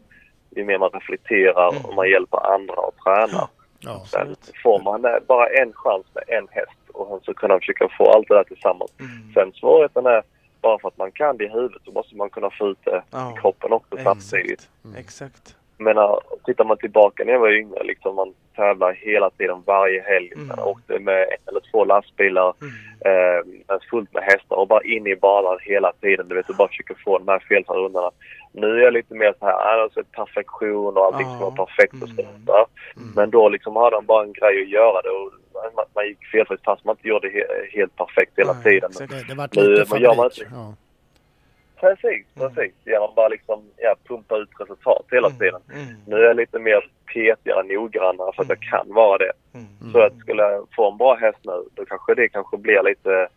S3: ju mer man reflekterar
S1: Mm.
S3: och man hjälper andra att träna.
S2: ja.
S3: Sen får man eh, bara en chans med en häst och så kunna försöka få allt det där tillsammans.
S1: Mm.
S3: Sen svårigheten är, bara för att man kan det i huvudet så måste man kunna få ut det
S1: Ja.
S3: i kroppen också samtidigt.
S1: Exakt. Exakt.
S3: Menar, tittar man tillbaka när jag var yngre, liksom man tävlar hela tiden, varje helg.
S1: Mm.
S3: Man åkte med en eller två lastbilar
S1: Mm.
S3: eh, fullt med hästar och bara in i banan hela tiden. Du vet, och bara försöker få de här felfria rundorna. Nu är jag lite mer så här, alltså perfektion och allting ska vara perfekt och
S1: Mm.
S3: sånt där.
S2: Mm.
S3: Men då liksom hade han bara en grej att göra det och man, man gick felfritt fast man inte gjorde det he, helt perfekt hela
S1: Nej,
S3: tiden.
S2: Det, det vart
S3: Nu,
S2: lite
S3: men gör man
S2: fabrik.
S3: inte-
S2: Ja.
S3: Precis,
S1: Mm.
S3: precis. Genom bara liksom, ja, pumpa ut resultat hela
S1: Mm.
S3: tiden.
S1: Mm.
S3: Nu är jag lite mer petigare, noggrannare för att jag kan vara det. Så att skulle jag få en bra häst nu, då kanske det kanske blir lite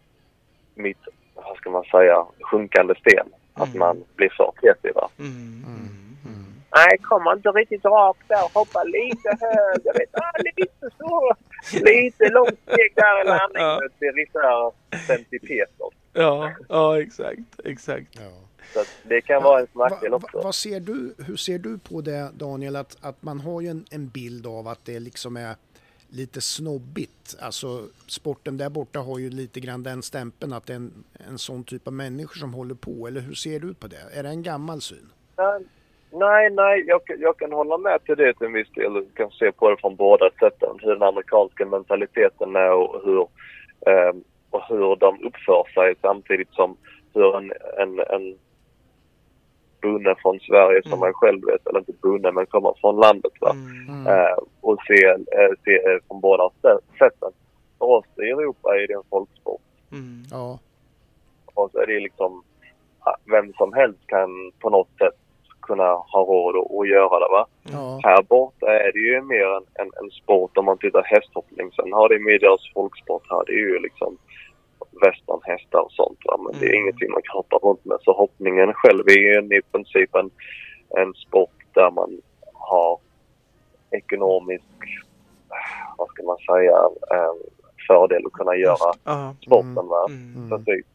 S3: mitt, vad ska man säga, sjunkande sten. Att
S1: Mm.
S3: man blir för petig va.
S1: Mm.
S2: Mm. Mm.
S3: Nej, kommer inte riktigt rakt där. Hoppa lite högre. Vet, ah, lite så. Lite långt steg där i landningen.
S1: Ja.
S3: Det är lite där centipeter.
S1: Ja, ja exakt, exakt.
S2: Ja.
S3: Så det kan vara en nackdel
S2: Va-
S3: också.
S2: va- vad ser du, hur ser du på det Daniel, att, att man har ju en, en bild av att det liksom är lite snobbigt. Alltså sporten där borta har ju lite grann den stämpeln att det är en, en sån typ av människor som håller på. Eller hur ser du på det? Är det en gammal syn?
S3: Nej, Nej, jag, kan- jag kan hålla med till det till en viss del. Du kan se på det från båda sätten. Hur den amerikanska mentaliteten är och hur, eh, och hur de uppför sig samtidigt som hur en, en, en bonde från Sverige som
S1: Mm.
S3: jag själv vet, eller inte bonde men kommer från landet va.
S1: Mm.
S2: Mm.
S3: Eh, och se, eh, se eh, från båda sä- sätten. För oss i Europa är det en folksport.
S1: Mm.
S2: Ja,
S3: Och så är det liksom vem som helst kan på något sätt kunna ha råd att, att göra det va.
S2: ja,
S3: Här borta är det ju mer en, en, en sport om man tittar hästhoppning. Sen har det med deras folksport här. Det är ju liksom westernhästar och sånt. Va? Men det är
S1: Mm.
S3: ingenting man kan hoppa runt med. Så hoppningen själv är ju i princip en, en sport där man har ekonomisk, vad ska man säga, en fördel att kunna göra
S1: Ja.
S3: sporten. Va?
S1: Mm.
S3: Precis.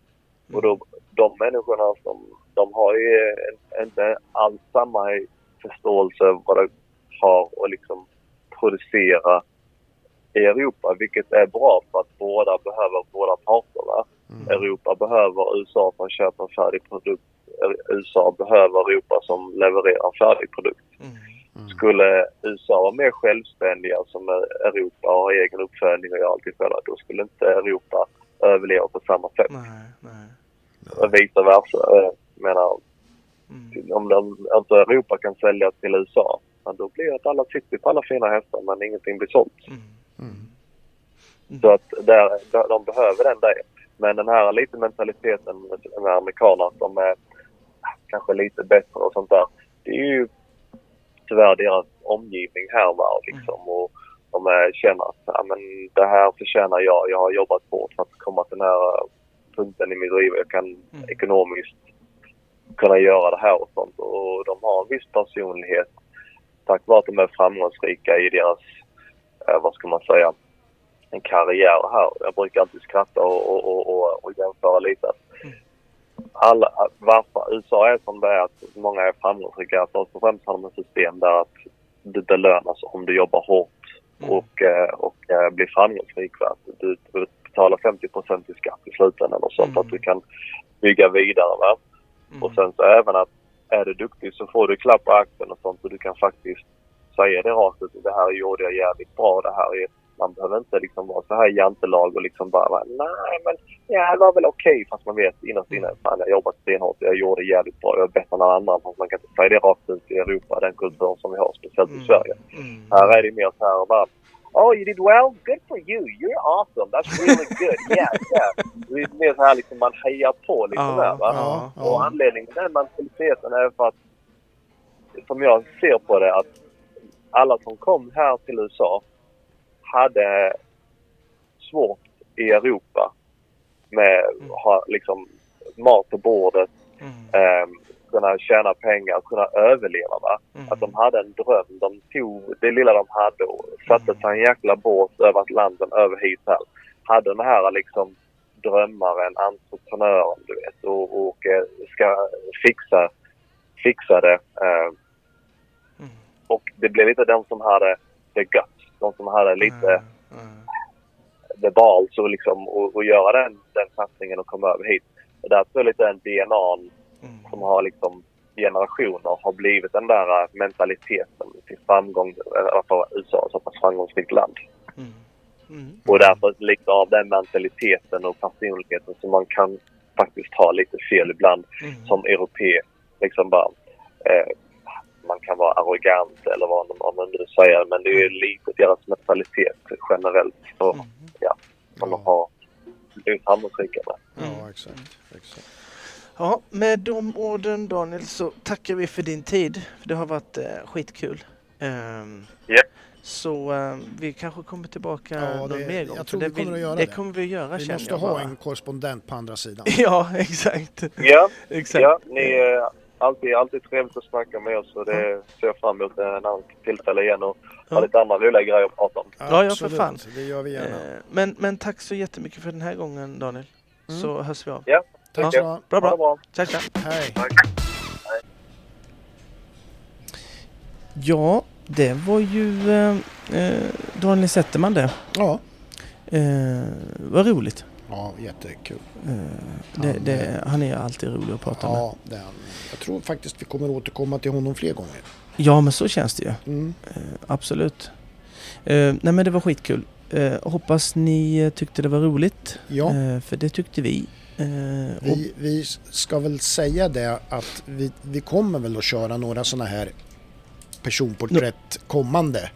S3: Och då, de människorna som, de har ju inte alls samma förståelse vad det har att liksom producera i Europa, vilket är bra för att båda behöver båda parter. Va?
S2: Mm.
S3: Europa behöver USA som köper en färdig produkt. USA behöver Europa som levererar en färdig produkt.
S1: Mm.
S3: Skulle USA vara mer självständiga som Europa och ha egen uppfödning och göra allting själva, då skulle inte Europa överleva på samma sätt.
S1: Nej, nej.
S3: Och vice versa. Jag menar,
S1: Mm.
S3: om de, inte Europa kan sälja till USA, då blir det att alla sitter på alla fina hästar men ingenting blir sålt.
S1: Mm.
S2: Mm.
S3: Så att där, de, behöver den där. Men den här lite mentaliteten med, amerikaner de är kanske lite bättre och sånt där. Det är ju tyvärr deras omgivning här va, liksom. Och de är, känner att ja, men det här förtjänar jag. Jag har jobbat hårt för att komma till den här eh, punkten i mitt liv. Jag kan
S1: Mm.
S3: ekonomiskt kunna göra det här och sånt. Och de har en viss personlighet tack vare att de är framgångsrika i deras, eh, vad ska man säga, en karriär här. Jag brukar alltid skratta och, och, och, och, och jämföra lite. att
S1: Mm.
S3: Alla, varför USA är som det är, att många är framgångsrika. Först och främst har de ett system där att det belönas om du jobbar hårt
S1: Mm.
S3: och, eh, och eh, blir framgångsrik. Du, betalar 50% i skatt i slutändan och sånt.
S1: Mm.
S3: Att du kan bygga vidare. Va?
S1: Mm.
S3: Och sen så även att är du duktig så får du klapp på axeln och sånt och du kan faktiskt säga det rakt ut. Det här gjorde jag jävligt bra. Det här är, man behöver inte liksom vara så här jantelag och liksom bara vara, nej men ja, det var väl okej. Fast man vet innerst inne fan jag har jobbat stenhårt jag gjorde det jävligt bra. Jag är bättre än alla andra. Fast man kan inte säga det rakt ut i Europa, den kulturen som vi har, speciellt i
S1: Mm.
S3: Sverige.
S1: Mm.
S3: Här är det mer så här bara Oh, you did well? Good for you. You're awesome. That's really good. Yeah, yeah. Det är mer så här liksom man hejar på liksom
S1: Ja,
S3: där va.
S2: Ja,
S3: Och anledningen till den mentaliteten är för att, som jag ser på det, att alla som kom här till USA hade svårt i Europa med
S1: Mm.
S3: ha liksom mat på bordet,
S1: Mm.
S3: eh, kunna tjäna pengar, kunna överleva. Va?
S1: Mm.
S3: Att de hade en dröm. De tog det lilla de hade och satte sig en jäkla båt över Atlanten, över hit här. Hade den här liksom drömmaren, entreprenören du vet och, och eh, ska fixa, fixa det. Eh,
S1: Mm.
S3: och det blev inte de som hade det gött. De som hade lite
S1: Mm. Mm.
S3: och liksom och, och göra den, den satsningen och komma över hit. Och där tror jag lite den DNA
S1: Mm.
S3: som har liksom generationer har blivit den där eh, mentaliteten till framgång, eller för USA är så pass framgångsrikt land.
S1: Mm. Mm.
S3: Och därför lite av den mentaliteten och personligheten som man kan faktiskt ha lite fel ibland
S1: Mm.
S3: som europé. Liksom bara, eh, man kan vara arrogant eller vad man- nu säger men det är ju lite deras mentalitet generellt så,
S1: Mm.
S3: som de
S2: Ja.
S3: har blivit framgångsrika med.
S2: Ja, exakt. exakt.
S1: Ja, med de orden Daniel så tackar vi för din tid. Det har varit eh, skitkul. Ehm,
S3: Ja.
S1: Så eh, vi kanske kommer tillbaka
S2: Ja,
S1: någon
S2: det-
S1: mer gång.
S2: jag tror
S1: det
S2: vi kommer att göra
S1: det.
S2: det.
S1: kommer vi att göra
S2: Vi måste ha
S1: bara.
S2: en korrespondent på andra sidan.
S1: Ja, exakt.
S3: Ja,
S1: exakt.
S3: ja ni är alltid, alltid trevligt att snacka med oss och det ser jag fram emot en annan tillfälle igen och
S1: Ja.
S3: ha lite andra roliga grejer att prata om.
S1: Ja, ja, för fan.
S2: Det gör vi gärna.
S1: Eh, Men, men tack så jättemycket för den här gången Daniel.
S2: Mm.
S1: Så hörs vi av.
S3: Ja,
S2: Tack
S1: ja.
S2: så mycket.
S1: Bra, bra.
S3: bra.
S1: Tja, tja.
S2: Hej.
S1: Ja, det var ju eh, eh, Daniel Zetterman det.
S2: Ja.
S1: Eh, vad roligt.
S2: Ja, jättekul.
S1: Eh, det,
S2: Han,
S1: det, han är alltid rolig att prata med.
S2: Ja, det är han. Jag tror faktiskt vi kommer återkomma till honom fler gånger.
S1: Ja, men så känns det ju.
S2: Mm.
S1: Eh, absolut. Eh, nej, men det var skitkul. Eh, hoppas ni eh, tyckte det var roligt.
S2: Ja,
S1: Eh, för det tyckte vi. Eh,
S2: vi, vi ska väl säga det att vi, vi kommer väl att köra några sådana här personporträtt kommande.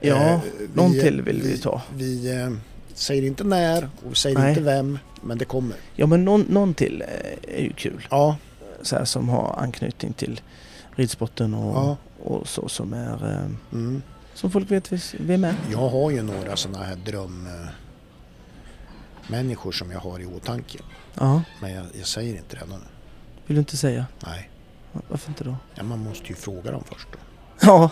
S1: Ja,
S2: Eh,
S1: någon till vill vi ta.
S2: Vi eh, säger inte när och vi säger
S1: Nej.
S2: inte vem, men det kommer.
S1: ja, men någon, någon till eh, är ju kul.
S2: Ja,
S1: Så här, som har anknytning till ridsporten och,
S2: Ja.
S1: och så som är... Eh,
S2: mm.
S1: som folk vet vem är.
S2: jag har ju några sådana här dröm... eh, människor som jag har i åtanke.
S1: Ja,
S2: Men jag, jag säger inte det nu.
S1: vill du inte säga?
S2: Nej,
S1: Varför inte då?
S2: ja, man måste ju fråga dem först. Då.
S1: Ja,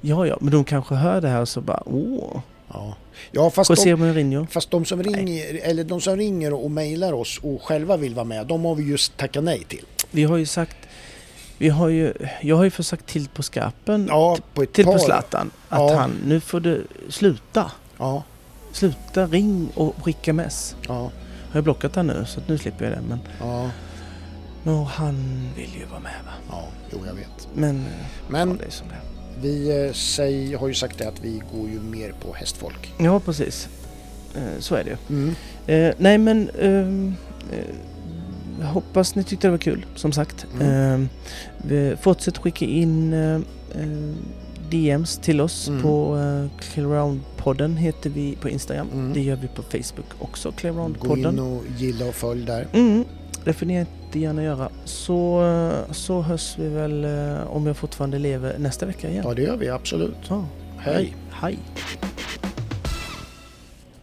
S1: ja, ja, men de kanske hör det här och så bara åh,
S2: Ja, ja fast,
S1: José
S2: de,
S1: Mourinho.
S2: fast de som ringer, eller de som ringer och mejlar oss och själva vill vara med, de har vi just tackat nej till.
S1: Vi har ju sagt, vi har ju, jag har ju försagt till på skarpen
S2: Ja, på
S1: till
S2: par.
S1: på Zlatan att
S2: Ja.
S1: han, nu får du sluta.
S2: Ja,
S1: Sluta, ring och skicka mess.
S2: ja,
S1: Jag har blockat han nu så att nu slipper jag det. Men
S2: ja,
S1: no, han vill ju vara med va.
S2: ja, jo jag vet.
S1: Men,
S2: Men
S1: det är som det.
S2: Vi eh, säg, har ju sagt det att vi går ju mer på hästfolk.
S1: Ja, precis. Eh, så är det ju.
S2: Mm.
S1: Eh, nej men ehm, eh, hoppas ni tyckte det var kul som sagt.
S2: Mm.
S1: Eh, vi fortsätt skicka in eh, eh, DMs till oss
S2: Mm.
S1: på eh, Clearound-podden heter vi på Instagram.
S2: Mm.
S1: Det gör vi på Facebook också,
S2: Gå in
S1: Clearound-podden.
S2: och gilla och följ där.
S1: Mm, ni jättegärna göra. Så, så hörs vi väl eh, om jag fortfarande lever nästa vecka igen.
S2: Ja, det gör vi absolut.
S1: Ja.
S2: Hej!
S1: Hej!